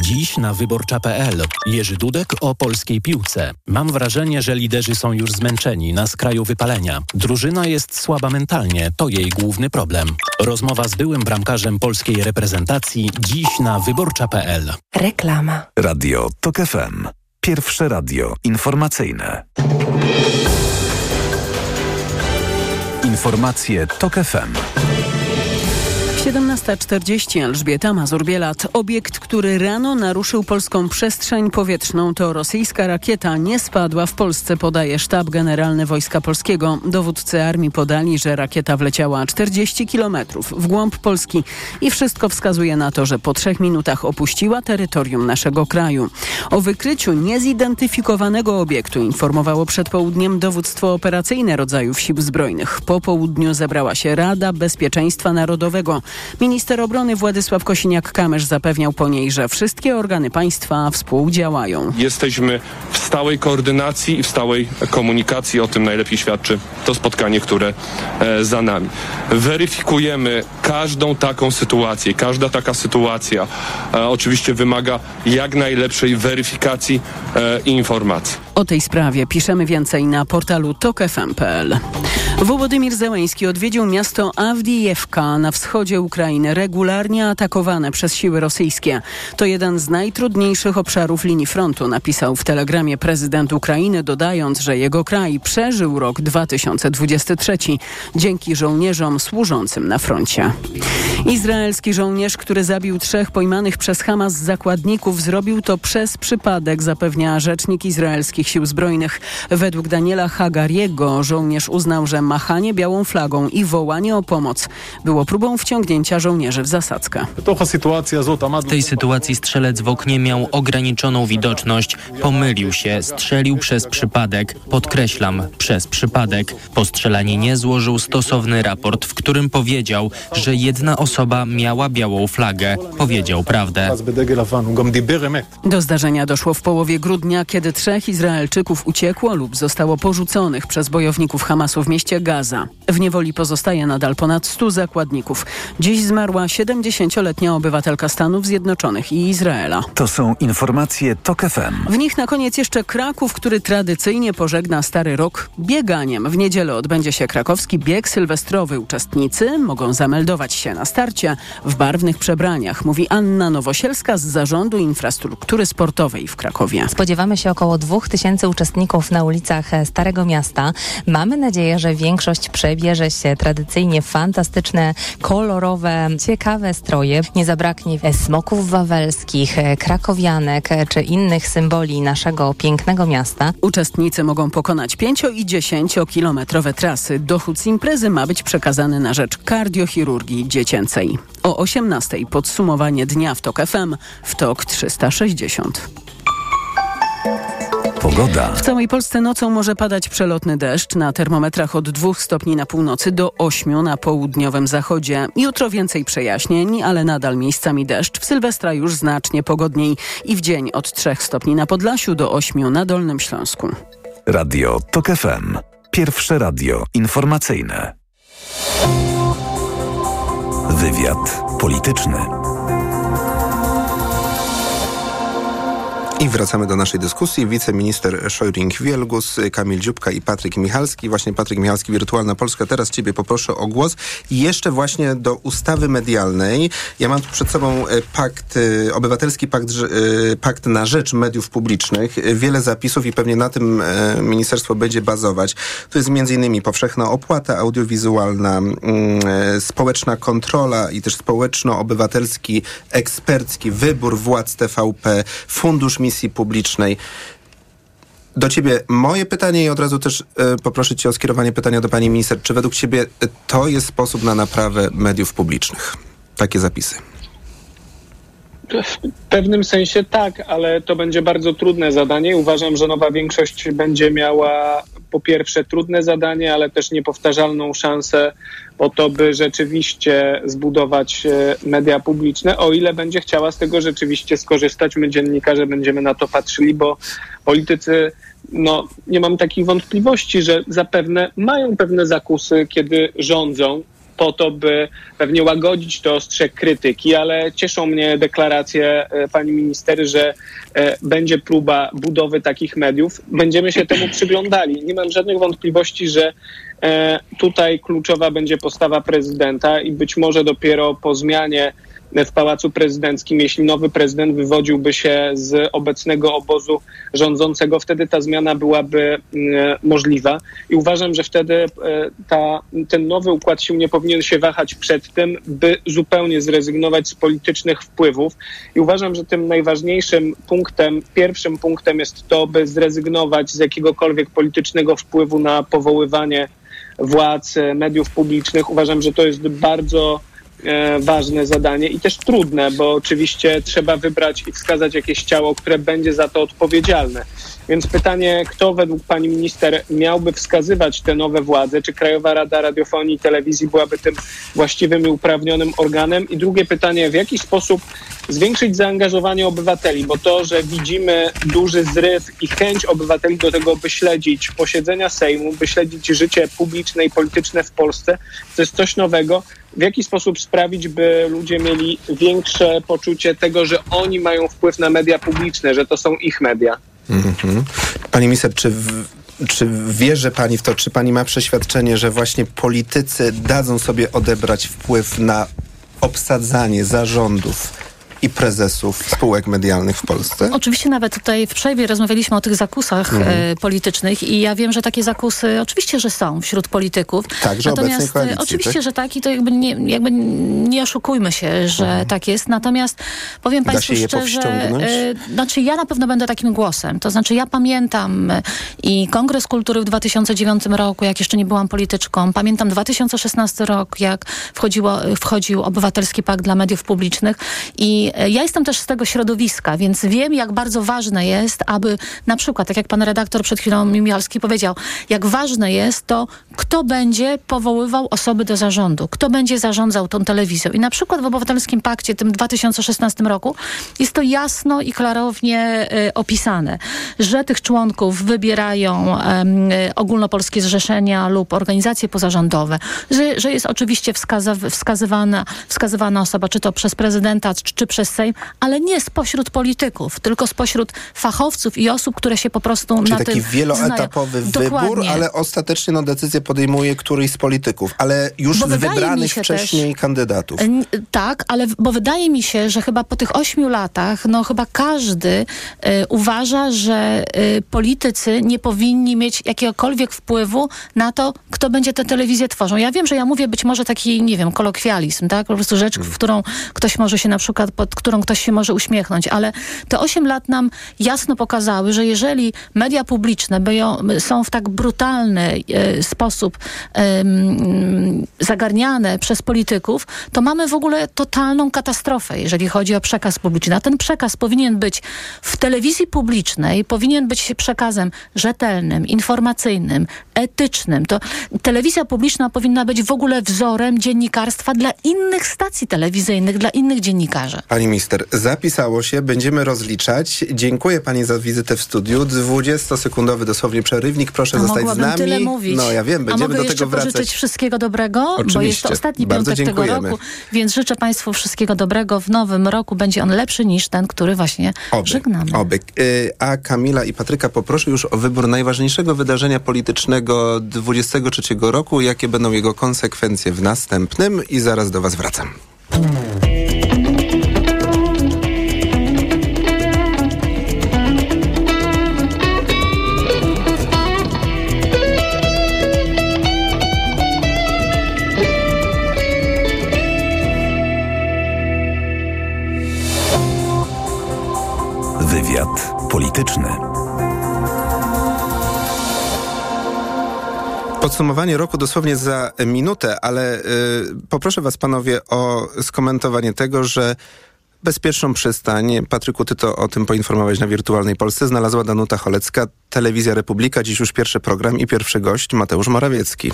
Dziś na wyborcza.pl. Jerzy Dudek o polskiej piłce. Mam wrażenie, że liderzy są już zmęczeni, na skraju wypalenia. Drużyna jest słaba mentalnie, to jej główny problem. Rozmowa z byłym bramkarzem polskiej reprezentacji dziś na wyborcza.pl. Reklama. Radio TOK FM. Pierwsze radio informacyjne. Informacje TOK FM. 17.40 Elżbieta Mazur-Bielat. Obiekt, który rano naruszył polską przestrzeń powietrzną to rosyjska rakieta. Nie spadła w Polsce, podaje sztab generalny Wojska Polskiego. Dowódcy armii podali, że rakieta wleciała 40 kilometrów w głąb Polski i wszystko wskazuje na to, że po trzech minutach opuściła terytorium naszego kraju. O wykryciu niezidentyfikowanego obiektu informowało przed południem dowództwo operacyjne rodzajów sił zbrojnych. Po południu zebrała się Rada Bezpieczeństwa Narodowego. Minister obrony Władysław Kosiniak-Kamysz zapewniał po niej, że wszystkie organy państwa współdziałają. Jesteśmy w stałej koordynacji i w stałej komunikacji. O tym najlepiej świadczy to spotkanie, które e, za nami. Weryfikujemy każdą taką sytuację. Każda taka sytuacja e, oczywiście wymaga jak najlepszej weryfikacji e, informacji. O tej sprawie piszemy więcej na portalu tokefm.pl. Wołodymir Zełęński odwiedził miasto Awdijewka na wschodzie Ukrainy, regularnie atakowane przez siły rosyjskie. To jeden z najtrudniejszych obszarów linii frontu, napisał w telegramie prezydent Ukrainy, dodając, że jego kraj przeżył rok 2023 dzięki żołnierzom służącym na froncie. Izraelski żołnierz, który zabił trzech pojmanych przez Hamas zakładników, zrobił to przez przypadek, zapewnia rzecznik sił zbrojnych. Według Daniela Hagariego żołnierz uznał, że machanie białą flagą i wołanie o pomoc było próbą wciągnięcia żołnierzy w zasadzkę. W tej sytuacji strzelec w oknie miał ograniczoną widoczność. Pomylił się, strzelił przez przypadek. Podkreślam, przez przypadek. Po strzelaninie złożył stosowny raport, w którym powiedział, że jedna osoba miała białą flagę. Powiedział prawdę. Do zdarzenia doszło w połowie grudnia, kiedy trzech Izraelczyków uciekło lub zostało porzuconych przez bojowników Hamasu w mieście Gaza. W niewoli pozostaje nadal ponad 100 zakładników. Dziś zmarła 70-letnia obywatelka Stanów Zjednoczonych i Izraela. To są informacje TOK FM. W nich na koniec jeszcze Kraków, który tradycyjnie pożegna Stary Rok bieganiem. W niedzielę odbędzie się krakowski bieg sylwestrowy. Uczestnicy mogą zameldować się na starcie w barwnych przebraniach, mówi Anna Nowosielska z Zarządu Infrastruktury Sportowej w Krakowie. Spodziewamy się około 2000 uczestników na ulicach Starego Miasta. Mamy nadzieję, że większość przebierze się tradycyjnie fantastyczne, kolorowe, ciekawe stroje. Nie zabraknie smoków wawelskich, krakowianek czy innych symboli naszego pięknego miasta. Uczestnicy mogą pokonać 5 i 10 kilometrowe trasy. Dochód z imprezy ma być przekazany na rzecz kardiochirurgii dziecięcej. O 18 podsumowanie dnia w TOK FM w TOK 360. Pogoda. W całej Polsce nocą może padać przelotny deszcz. Na termometrach od 2 stopni na północy do 8 na południowym zachodzie. Jutro więcej przejaśnień, ale nadal miejscami deszcz. W Sylwestra już znacznie pogodniej i w dzień od 3 stopni na Podlasiu do 8 na Dolnym Śląsku. Radio TOK FM. Pierwsze radio informacyjne. Wywiad polityczny. I wracamy do naszej dyskusji. Wiceminister Szojring-Wielgus, Kamil Dziubka i Patryk Michalski. Właśnie Patryk Michalski, Wirtualna Polska. Teraz ciebie poproszę o głos. I jeszcze właśnie do ustawy medialnej. Ja mam tu przed sobą e, pakt, e, obywatelski pakt, e, pakt na rzecz mediów publicznych. Wiele zapisów i pewnie na tym ministerstwo będzie bazować. Tu jest innymi powszechna opłata audiowizualna, mm, społeczna kontrola i też społeczno-obywatelski, ekspercki wybór władz TVP, fundusz misji publicznej. Do ciebie moje pytanie i od razu też e, poproszę cię o skierowanie pytania do pani minister. Czy według ciebie e, to jest sposób na naprawę mediów publicznych? Takie zapisy. W pewnym sensie tak, ale to będzie bardzo trudne zadanie. Uważam, że nowa większość będzie miała po pierwsze trudne zadanie, ale też niepowtarzalną szansę po to, by rzeczywiście zbudować e, media publiczne, o ile będzie chciała z tego rzeczywiście skorzystać. My dziennikarze będziemy na to patrzyli, bo politycy no, nie mam takich wątpliwości, że zapewne mają pewne zakusy, kiedy rządzą, po to, by pewnie łagodzić to ostrze krytyki, ale cieszą mnie deklaracje e, pani minister, że e, będzie próba budowy takich mediów. Będziemy się temu przyglądali. Nie mam żadnych wątpliwości, że e, tutaj kluczowa będzie postawa prezydenta i być może dopiero po zmianie w Pałacu Prezydenckim, jeśli nowy prezydent wywodziłby się z obecnego obozu rządzącego, wtedy ta zmiana byłaby mm, możliwa. I uważam, że wtedy e, ta, ten nowy układ sił nie powinien się wahać przed tym, by zupełnie zrezygnować z politycznych wpływów. I uważam, że tym najważniejszym punktem, pierwszym punktem jest to, by zrezygnować z jakiegokolwiek politycznego wpływu na powoływanie władz, e, mediów publicznych. Uważam, że to jest bardzo ważne zadanie i też trudne, bo oczywiście trzeba wybrać i wskazać jakieś ciało, które będzie za to odpowiedzialne. Więc pytanie, kto według pani minister miałby wskazywać te nowe władze? Czy Krajowa Rada Radiofonii i Telewizji byłaby tym właściwym i uprawnionym organem? I drugie pytanie, w jaki sposób zwiększyć zaangażowanie obywateli? Bo to, że widzimy duży zryw i chęć obywateli do tego, by śledzić posiedzenia Sejmu, by śledzić życie publiczne i polityczne w Polsce, to jest coś nowego. W jaki sposób sprawić, by ludzie mieli większe poczucie tego, że oni mają wpływ na media publiczne, że to są ich media? Mhm. Pani minister, czy, w, czy wierzy pani w to, czy pani ma przeświadczenie, że właśnie politycy dadzą sobie odebrać wpływ na obsadzanie zarządów i prezesów spółek medialnych w Polsce? Oczywiście nawet tutaj w przerwie rozmawialiśmy o tych zakusach mhm. e, politycznych i ja wiem, że takie zakusy oczywiście, że są wśród polityków. Także Natomiast e, koalicji, oczywiście, tak? że tak i to jakby nie, jakby nie oszukujmy się, że mhm. tak jest. Natomiast powiem da Państwu szczerze, e, znaczy ja na pewno będę takim głosem. To znaczy ja pamiętam i Kongres Kultury w 2009 roku, jak jeszcze nie byłam polityczką. Pamiętam 2016 rok, jak wchodziło, wchodził Obywatelski Pakt dla Mediów Publicznych i ja jestem też z tego środowiska, więc wiem, jak bardzo ważne jest, aby na przykład, tak jak pan redaktor przed chwilą Mimialski powiedział, jak ważne jest to, kto będzie powoływał osoby do zarządu, kto będzie zarządzał tą telewizją. I na przykład w Obywatelskim Pakcie, tym 2016 roku, jest to jasno i klarownie y, opisane, że tych członków wybierają y, ogólnopolskie zrzeszenia lub organizacje pozarządowe, że, że jest oczywiście wskaza, wskazywana, wskazywana osoba, czy to przez prezydenta, czy, czy przez Sejm, ale nie spośród polityków, tylko spośród fachowców i osób, które się po prostu Czyli na taki tym wieloetapowy znają. wybór, Dokładnie. ale ostatecznie no, decyzję podejmuje któryś z polityków, ale już Bo z wybranych wcześniej też- kandydatów. N- Tak, ale bo wydaje mi się, że chyba po tych ośmiu latach, no chyba każdy y, uważa, że y, politycy nie powinni mieć jakiegokolwiek wpływu na to, kto będzie tę telewizję tworzą. Ja wiem, że ja mówię być może taki, nie wiem, kolokwializm, tak? Po prostu rzecz, w którą ktoś może się na przykład, pod którą ktoś się może uśmiechnąć, ale te osiem lat nam jasno pokazały, że jeżeli media publiczne są w tak brutalny e, sposób em, zagarniane przez polityków, to mamy w ogóle totalną katastrofę, jeżeli chodzi o przekaz publiczny. A ten przekaz powinien być w telewizji publicznej, powinien być przekazem rzetelnym, informacyjnym, etycznym. To telewizja publiczna powinna być w ogóle wzorem dziennikarstwa dla innych stacji telewizyjnych, dla innych dziennikarzy. Pani minister, zapisało się, będziemy rozliczać. Dziękuję pani za wizytę w studiu. 20-sekundowy dosłownie przerywnik. Proszę zostać z nami. tyle mówić. No ja wiem, A będziemy mogę do jeszcze tego wracać. pożyczyć wszystkiego dobrego, bo jest Oczywiście. to ostatni Bardzo piątek tego dziękujemy. roku, więc życzę Państwu wszystkiego dobrego. W nowym roku będzie on lepszy niż ten, który właśnie Oby. żegnamy. Oby. Y, A Kamila i Patryka poproszę już o wybór najważniejszego wydarzenia politycznego 23 roku. Jakie będą jego konsekwencje w następnym i zaraz do Was wracam. Polityczny. Podsumowanie roku dosłownie za minutę, ale y, poproszę was panowie o skomentowanie tego, że bezpieczną przystań, Patryku, ty to o tym poinformowałeś na Wirtualnej Polsce, znalazła Danuta Cholecka, Telewizja Republika, dziś już pierwszy program i pierwszy gość Mateusz Morawiecki.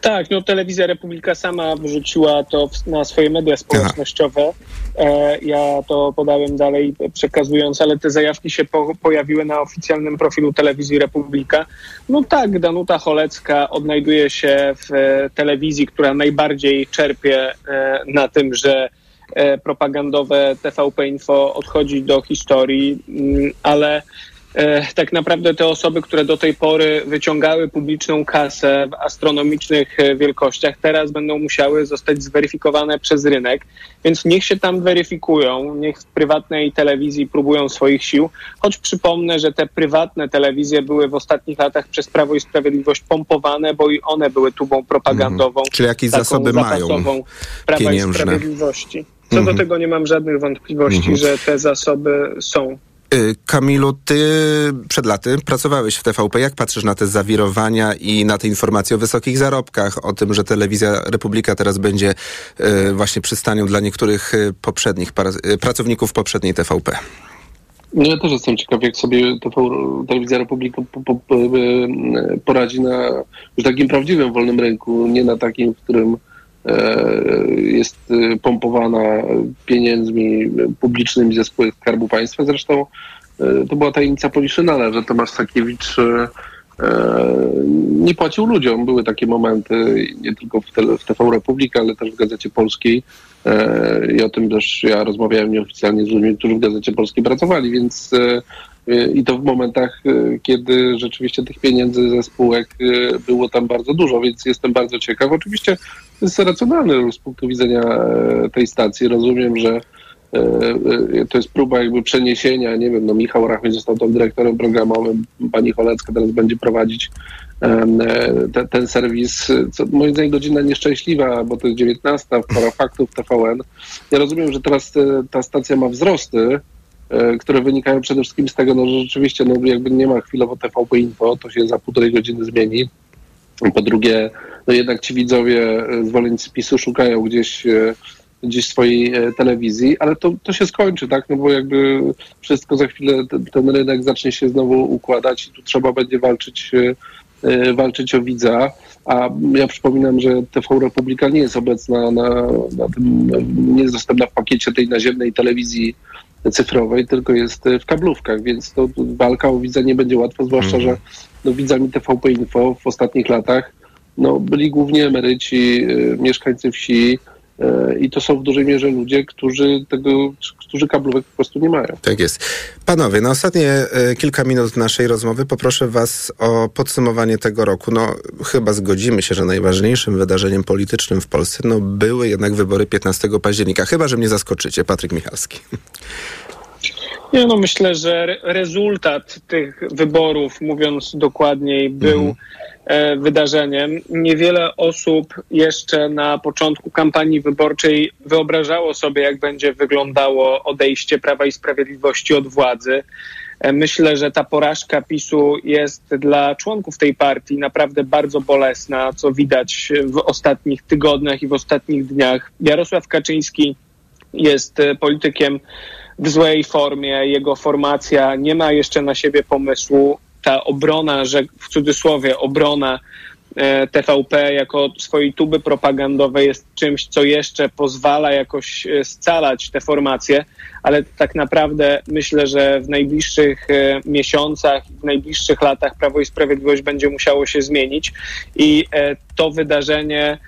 Tak, no Telewizja Republika sama wrzuciła to w, na swoje media społecznościowe. E, ja to podałem dalej przekazując, ale te zajawki się po, pojawiły na oficjalnym profilu Telewizji Republika. No tak, Danuta Cholecka odnajduje się w e, telewizji, która najbardziej czerpie e, na tym, że e, propagandowe TVP Info odchodzi do historii, mm, ale tak naprawdę te osoby, które do tej pory wyciągały publiczną kasę w astronomicznych e, wielkościach, teraz będą musiały zostać zweryfikowane przez rynek, więc niech się tam weryfikują, niech w prywatnej telewizji próbują swoich sił, choć przypomnę, że te prywatne telewizje były w ostatnich latach przez Prawo i Sprawiedliwość pompowane, bo i one były tubą propagandową. Czyli jakieś zasoby mają Prawa i pieniężne. Sprawiedliwości. Co Mhm. do tego nie mam żadnych wątpliwości, Mhm. że te zasoby są. Y, Kamilu, ty przed laty pracowałeś w TVP. Jak patrzysz na te zawirowania i na te informacje o wysokich zarobkach, o tym, że Telewizja Republika teraz będzie y, właśnie przystanią dla niektórych y, poprzednich pracowników poprzedniej TVP? No ja też jestem ciekaw, jak sobie TV, Telewizja Republika po, po, po, poradzi na już takim prawdziwym wolnym rynku, nie na takim, w którym jest e, pompowana pieniędzmi publicznymi ze spółek Skarbu Państwa. Zresztą e, to była tajemnica Poliszynela, że Tomasz Sakiewicz e, e, nie płacił ludziom. Były takie momenty nie tylko w, w TV Republika, ale też w Gazecie Polskiej. E, I o tym też ja rozmawiałem nieoficjalnie z ludźmi, którzy w Gazecie Polskiej pracowali, więc e, e, i to w momentach, e, kiedy rzeczywiście tych pieniędzy ze spółek e, było tam bardzo dużo, więc jestem bardzo ciekaw. Oczywiście to jest racjonalne z punktu widzenia e, tej stacji. Rozumiem, że to jest próba jakby przeniesienia, nie wiem, no Michał Rachmy został tam dyrektorem programowym, pani Cholecka teraz będzie prowadzić te, ten serwis, co moim zdaniem godzina nieszczęśliwa, bo to jest 19, pora faktów TVN. Ja rozumiem, że teraz ta stacja ma wzrosty, E, które wynikają przede wszystkim z tego, no, że rzeczywiście no, jakby nie ma chwilowo TVP Info, to się za półtorej godziny zmieni. Po drugie, no jednak ci widzowie, e, zwolennicy PiSu szukają gdzieś e, gdzieś swojej telewizji, ale to, to się skończy, tak? No bo jakby wszystko za chwilę, ten, ten rynek zacznie się znowu układać i tu trzeba będzie walczyć, walczyć o widza. A ja przypominam, że TV Republika nie jest obecna na, na tym, nie jest dostępna w pakiecie tej naziemnej telewizji cyfrowej, tylko jest w kablówkach, więc to walka o widza nie będzie łatwa, zwłaszcza, mm. że no, widzami TVP Info w ostatnich latach no, byli głównie emeryci, y, mieszkańcy wsi, i to są w dużej mierze ludzie, którzy tego, którzy kablówek po prostu nie mają. Tak jest. Panowie, na ostatnie e, kilka minut naszej rozmowy poproszę was o podsumowanie tego roku. No, chyba zgodzimy się, że najważniejszym wydarzeniem politycznym w Polsce no, były jednak wybory 15 października. Chyba, że mnie zaskoczycie. Patryk Michalski. Nie, no myślę, że rezultat tych wyborów, mówiąc dokładniej, był mhm. E, wydarzeniem. Niewiele osób jeszcze na początku kampanii wyborczej wyobrażało sobie, jak będzie wyglądało odejście Prawa i Sprawiedliwości od władzy. E, myślę, że ta porażka PiSu jest dla członków tej partii naprawdę bardzo bolesna, co widać w ostatnich tygodniach i w ostatnich dniach. Jarosław Kaczyński jest politykiem w złej formie, jego formacja nie ma jeszcze na siebie pomysłu ta obrona, że w cudzysłowie obrona e, TVP jako swojej tuby propagandowej jest czymś, co jeszcze pozwala jakoś e, scalać te formacje, ale tak naprawdę myślę, że w najbliższych e, miesiącach, w najbliższych latach Prawo i Sprawiedliwość będzie musiało się zmienić i to wydarzenie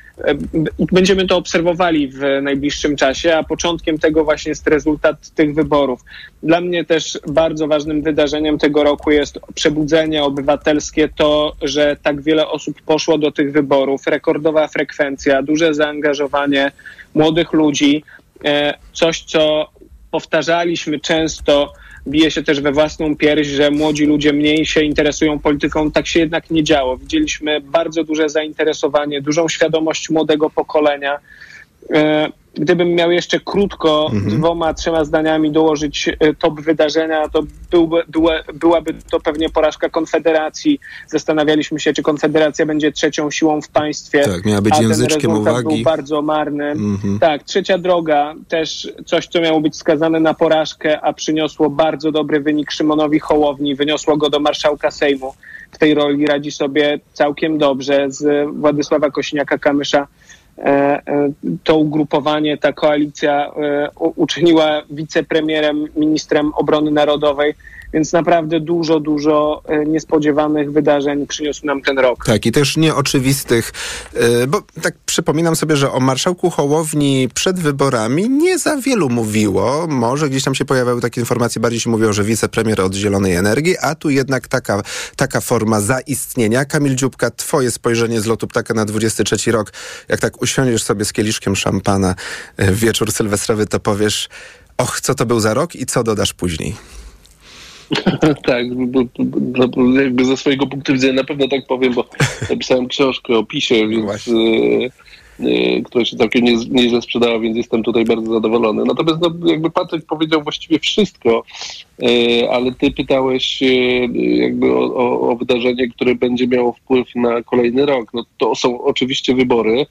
Będziemy to obserwowali w najbliższym czasie, a początkiem tego właśnie jest rezultat tych wyborów. Dla mnie też bardzo ważnym wydarzeniem tego roku jest przebudzenie obywatelskie, to, że tak wiele osób poszło do tych wyborów, rekordowa frekwencja, duże zaangażowanie młodych ludzi, e, coś co powtarzaliśmy często bije się też we własną pierś, że młodzi ludzie mniej się interesują polityką. Tak się jednak nie działo. Widzieliśmy bardzo duże zainteresowanie, dużą świadomość młodego pokolenia. Gdybym miał jeszcze krótko, mhm. dwoma, trzema zdaniami dołożyć e, top wydarzenia, to byłby, była, byłaby to pewnie porażka Konfederacji. Zastanawialiśmy się, czy Konfederacja będzie trzecią siłą w państwie. Tak, miała być a języczkiem ten uwagi. był bardzo marny. Mhm. Tak, trzecia droga, też coś, co miało być skazane na porażkę, a przyniosło bardzo dobry wynik Szymonowi Hołowni, wyniosło go do marszałka Sejmu. W tej roli radzi sobie całkiem dobrze z Władysława Kośniaka-Kamysza to ugrupowanie, ta koalicja e, uczyniła wicepremierem, ministrem obrony narodowej więc naprawdę dużo, dużo e, niespodziewanych wydarzeń przyniósł nam ten rok. Tak, i też nieoczywistych, e, bo tak przypominam sobie, że o marszałku Hołowni przed wyborami nie za wielu mówiło. Może gdzieś tam się pojawiały takie informacje, bardziej się mówiło, że wicepremier od Zielonej Energii, a tu jednak taka, taka forma zaistnienia. Kamil Dziubka, twoje spojrzenie z lotu ptaka na 23 rok, jak tak usiądziesz sobie z kieliszkiem szampana e, wieczór sylwestrowy, to powiesz, och, co to był za rok i co dodasz później? tak, jakby ze swojego punktu widzenia na pewno tak powiem, bo napisałem książkę o PiSie, więc, y, y, która się całkiem nie, nieźle sprzedała, więc jestem tutaj bardzo zadowolony. Natomiast no, jakby Patryk powiedział właściwie wszystko, y, ale ty pytałeś jakby o, o, o wydarzenie, które będzie miało wpływ na kolejny rok. No, to są oczywiście wybory,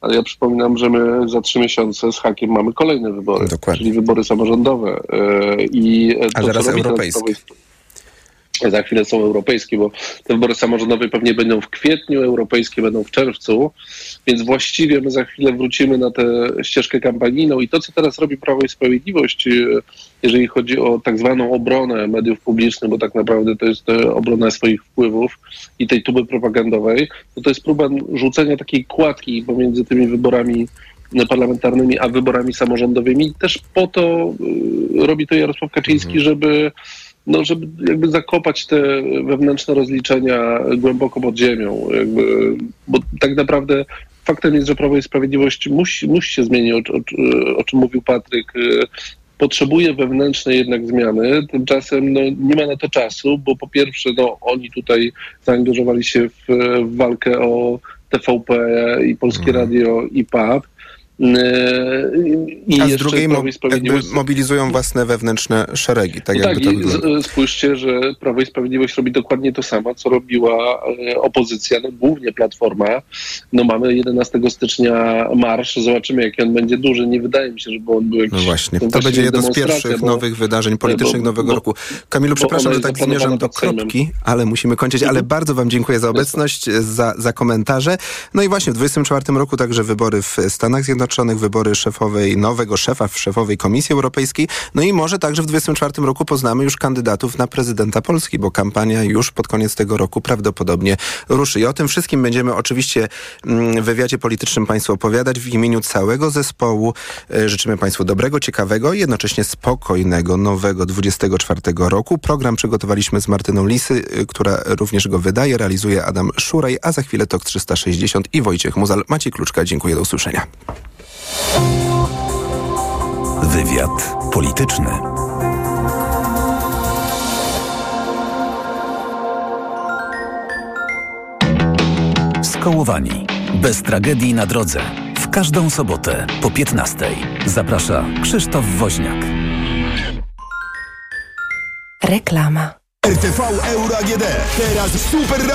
ale ja przypominam, że my za trzy miesiące z hakiem mamy kolejne wybory, Dokładnie. czyli wybory samorządowe. E, I A zaraz europejskie. Za chwilę są europejskie, bo te wybory samorządowe pewnie będą w kwietniu, europejskie będą w czerwcu, więc właściwie my za chwilę wrócimy na tę ścieżkę kampanijną i to, co teraz robi Prawo i Sprawiedliwość, e, jeżeli chodzi o tak zwaną obronę mediów publicznych, bo tak naprawdę to jest e, obrona swoich wpływów i tej tuby propagandowej, to to jest próba rzucenia takiej kładki pomiędzy tymi wyborami parlamentarnymi, a wyborami samorządowymi. Też po to robi to Jarosław Kaczyński, mhm. żeby no, żeby jakby zakopać te wewnętrzne rozliczenia głęboko pod ziemią. Jakby, bo tak naprawdę faktem jest, że Prawo i Sprawiedliwość musi, musi się zmienić, o, o, o czym mówił Patryk. potrzebuje wewnętrznej jednak zmiany. Tymczasem no, nie ma na to czasu, bo po pierwsze no, oni tutaj zaangażowali się w, w walkę o TVP i Polskie Mhm. Radio i PAP. I A z drugiej mo- mobilizują własne wewnętrzne szeregi, tak no jakby tak, to wygląda. z- spójrzcie, że Prawo i Sprawiedliwość robi dokładnie to samo, co robiła e, opozycja, no głównie Platforma. No mamy 11 stycznia marsz, zobaczymy jaki on będzie duży. Nie wydaje mi się, żeby on był jakiś... No właśnie, no to będzie jedno z pierwszych bo- nowych wydarzeń politycznych bo- nowego bo- roku. Kamilu, przepraszam, że tak zmierzam do Sejmem. Mhm. kropki, ale musimy kończyć. Ale bardzo wam dziękuję za obecność, za, za komentarze. No i właśnie w 2024 roku także wybory w Stanach Zjednoczonych, wybory szefowej, nowego szefa w szefowej Komisji Europejskiej. No i może także w 2024 roku poznamy już kandydatów na prezydenta Polski, bo kampania już pod koniec tego roku prawdopodobnie ruszy. I o tym wszystkim będziemy oczywiście mm, w wywiadzie politycznym Państwu opowiadać w imieniu całego zespołu. E, Życzymy Państwu dobrego, ciekawego i jednocześnie spokojnego, nowego 24 roku. Program przygotowaliśmy z Martyną Lisy, y, która również go wydaje, realizuje Adam Szuraj, a za chwilę TOK 360 i Wojciech Muzal. Maciej Kluczka, dziękuję, do usłyszenia. Wywiad polityczny. Skołowani. Bez tragedii na drodze. W każdą sobotę po 15. Zaprasza Krzysztof Woźniak. Reklama. RTV Euro AGD. Teraz super rabat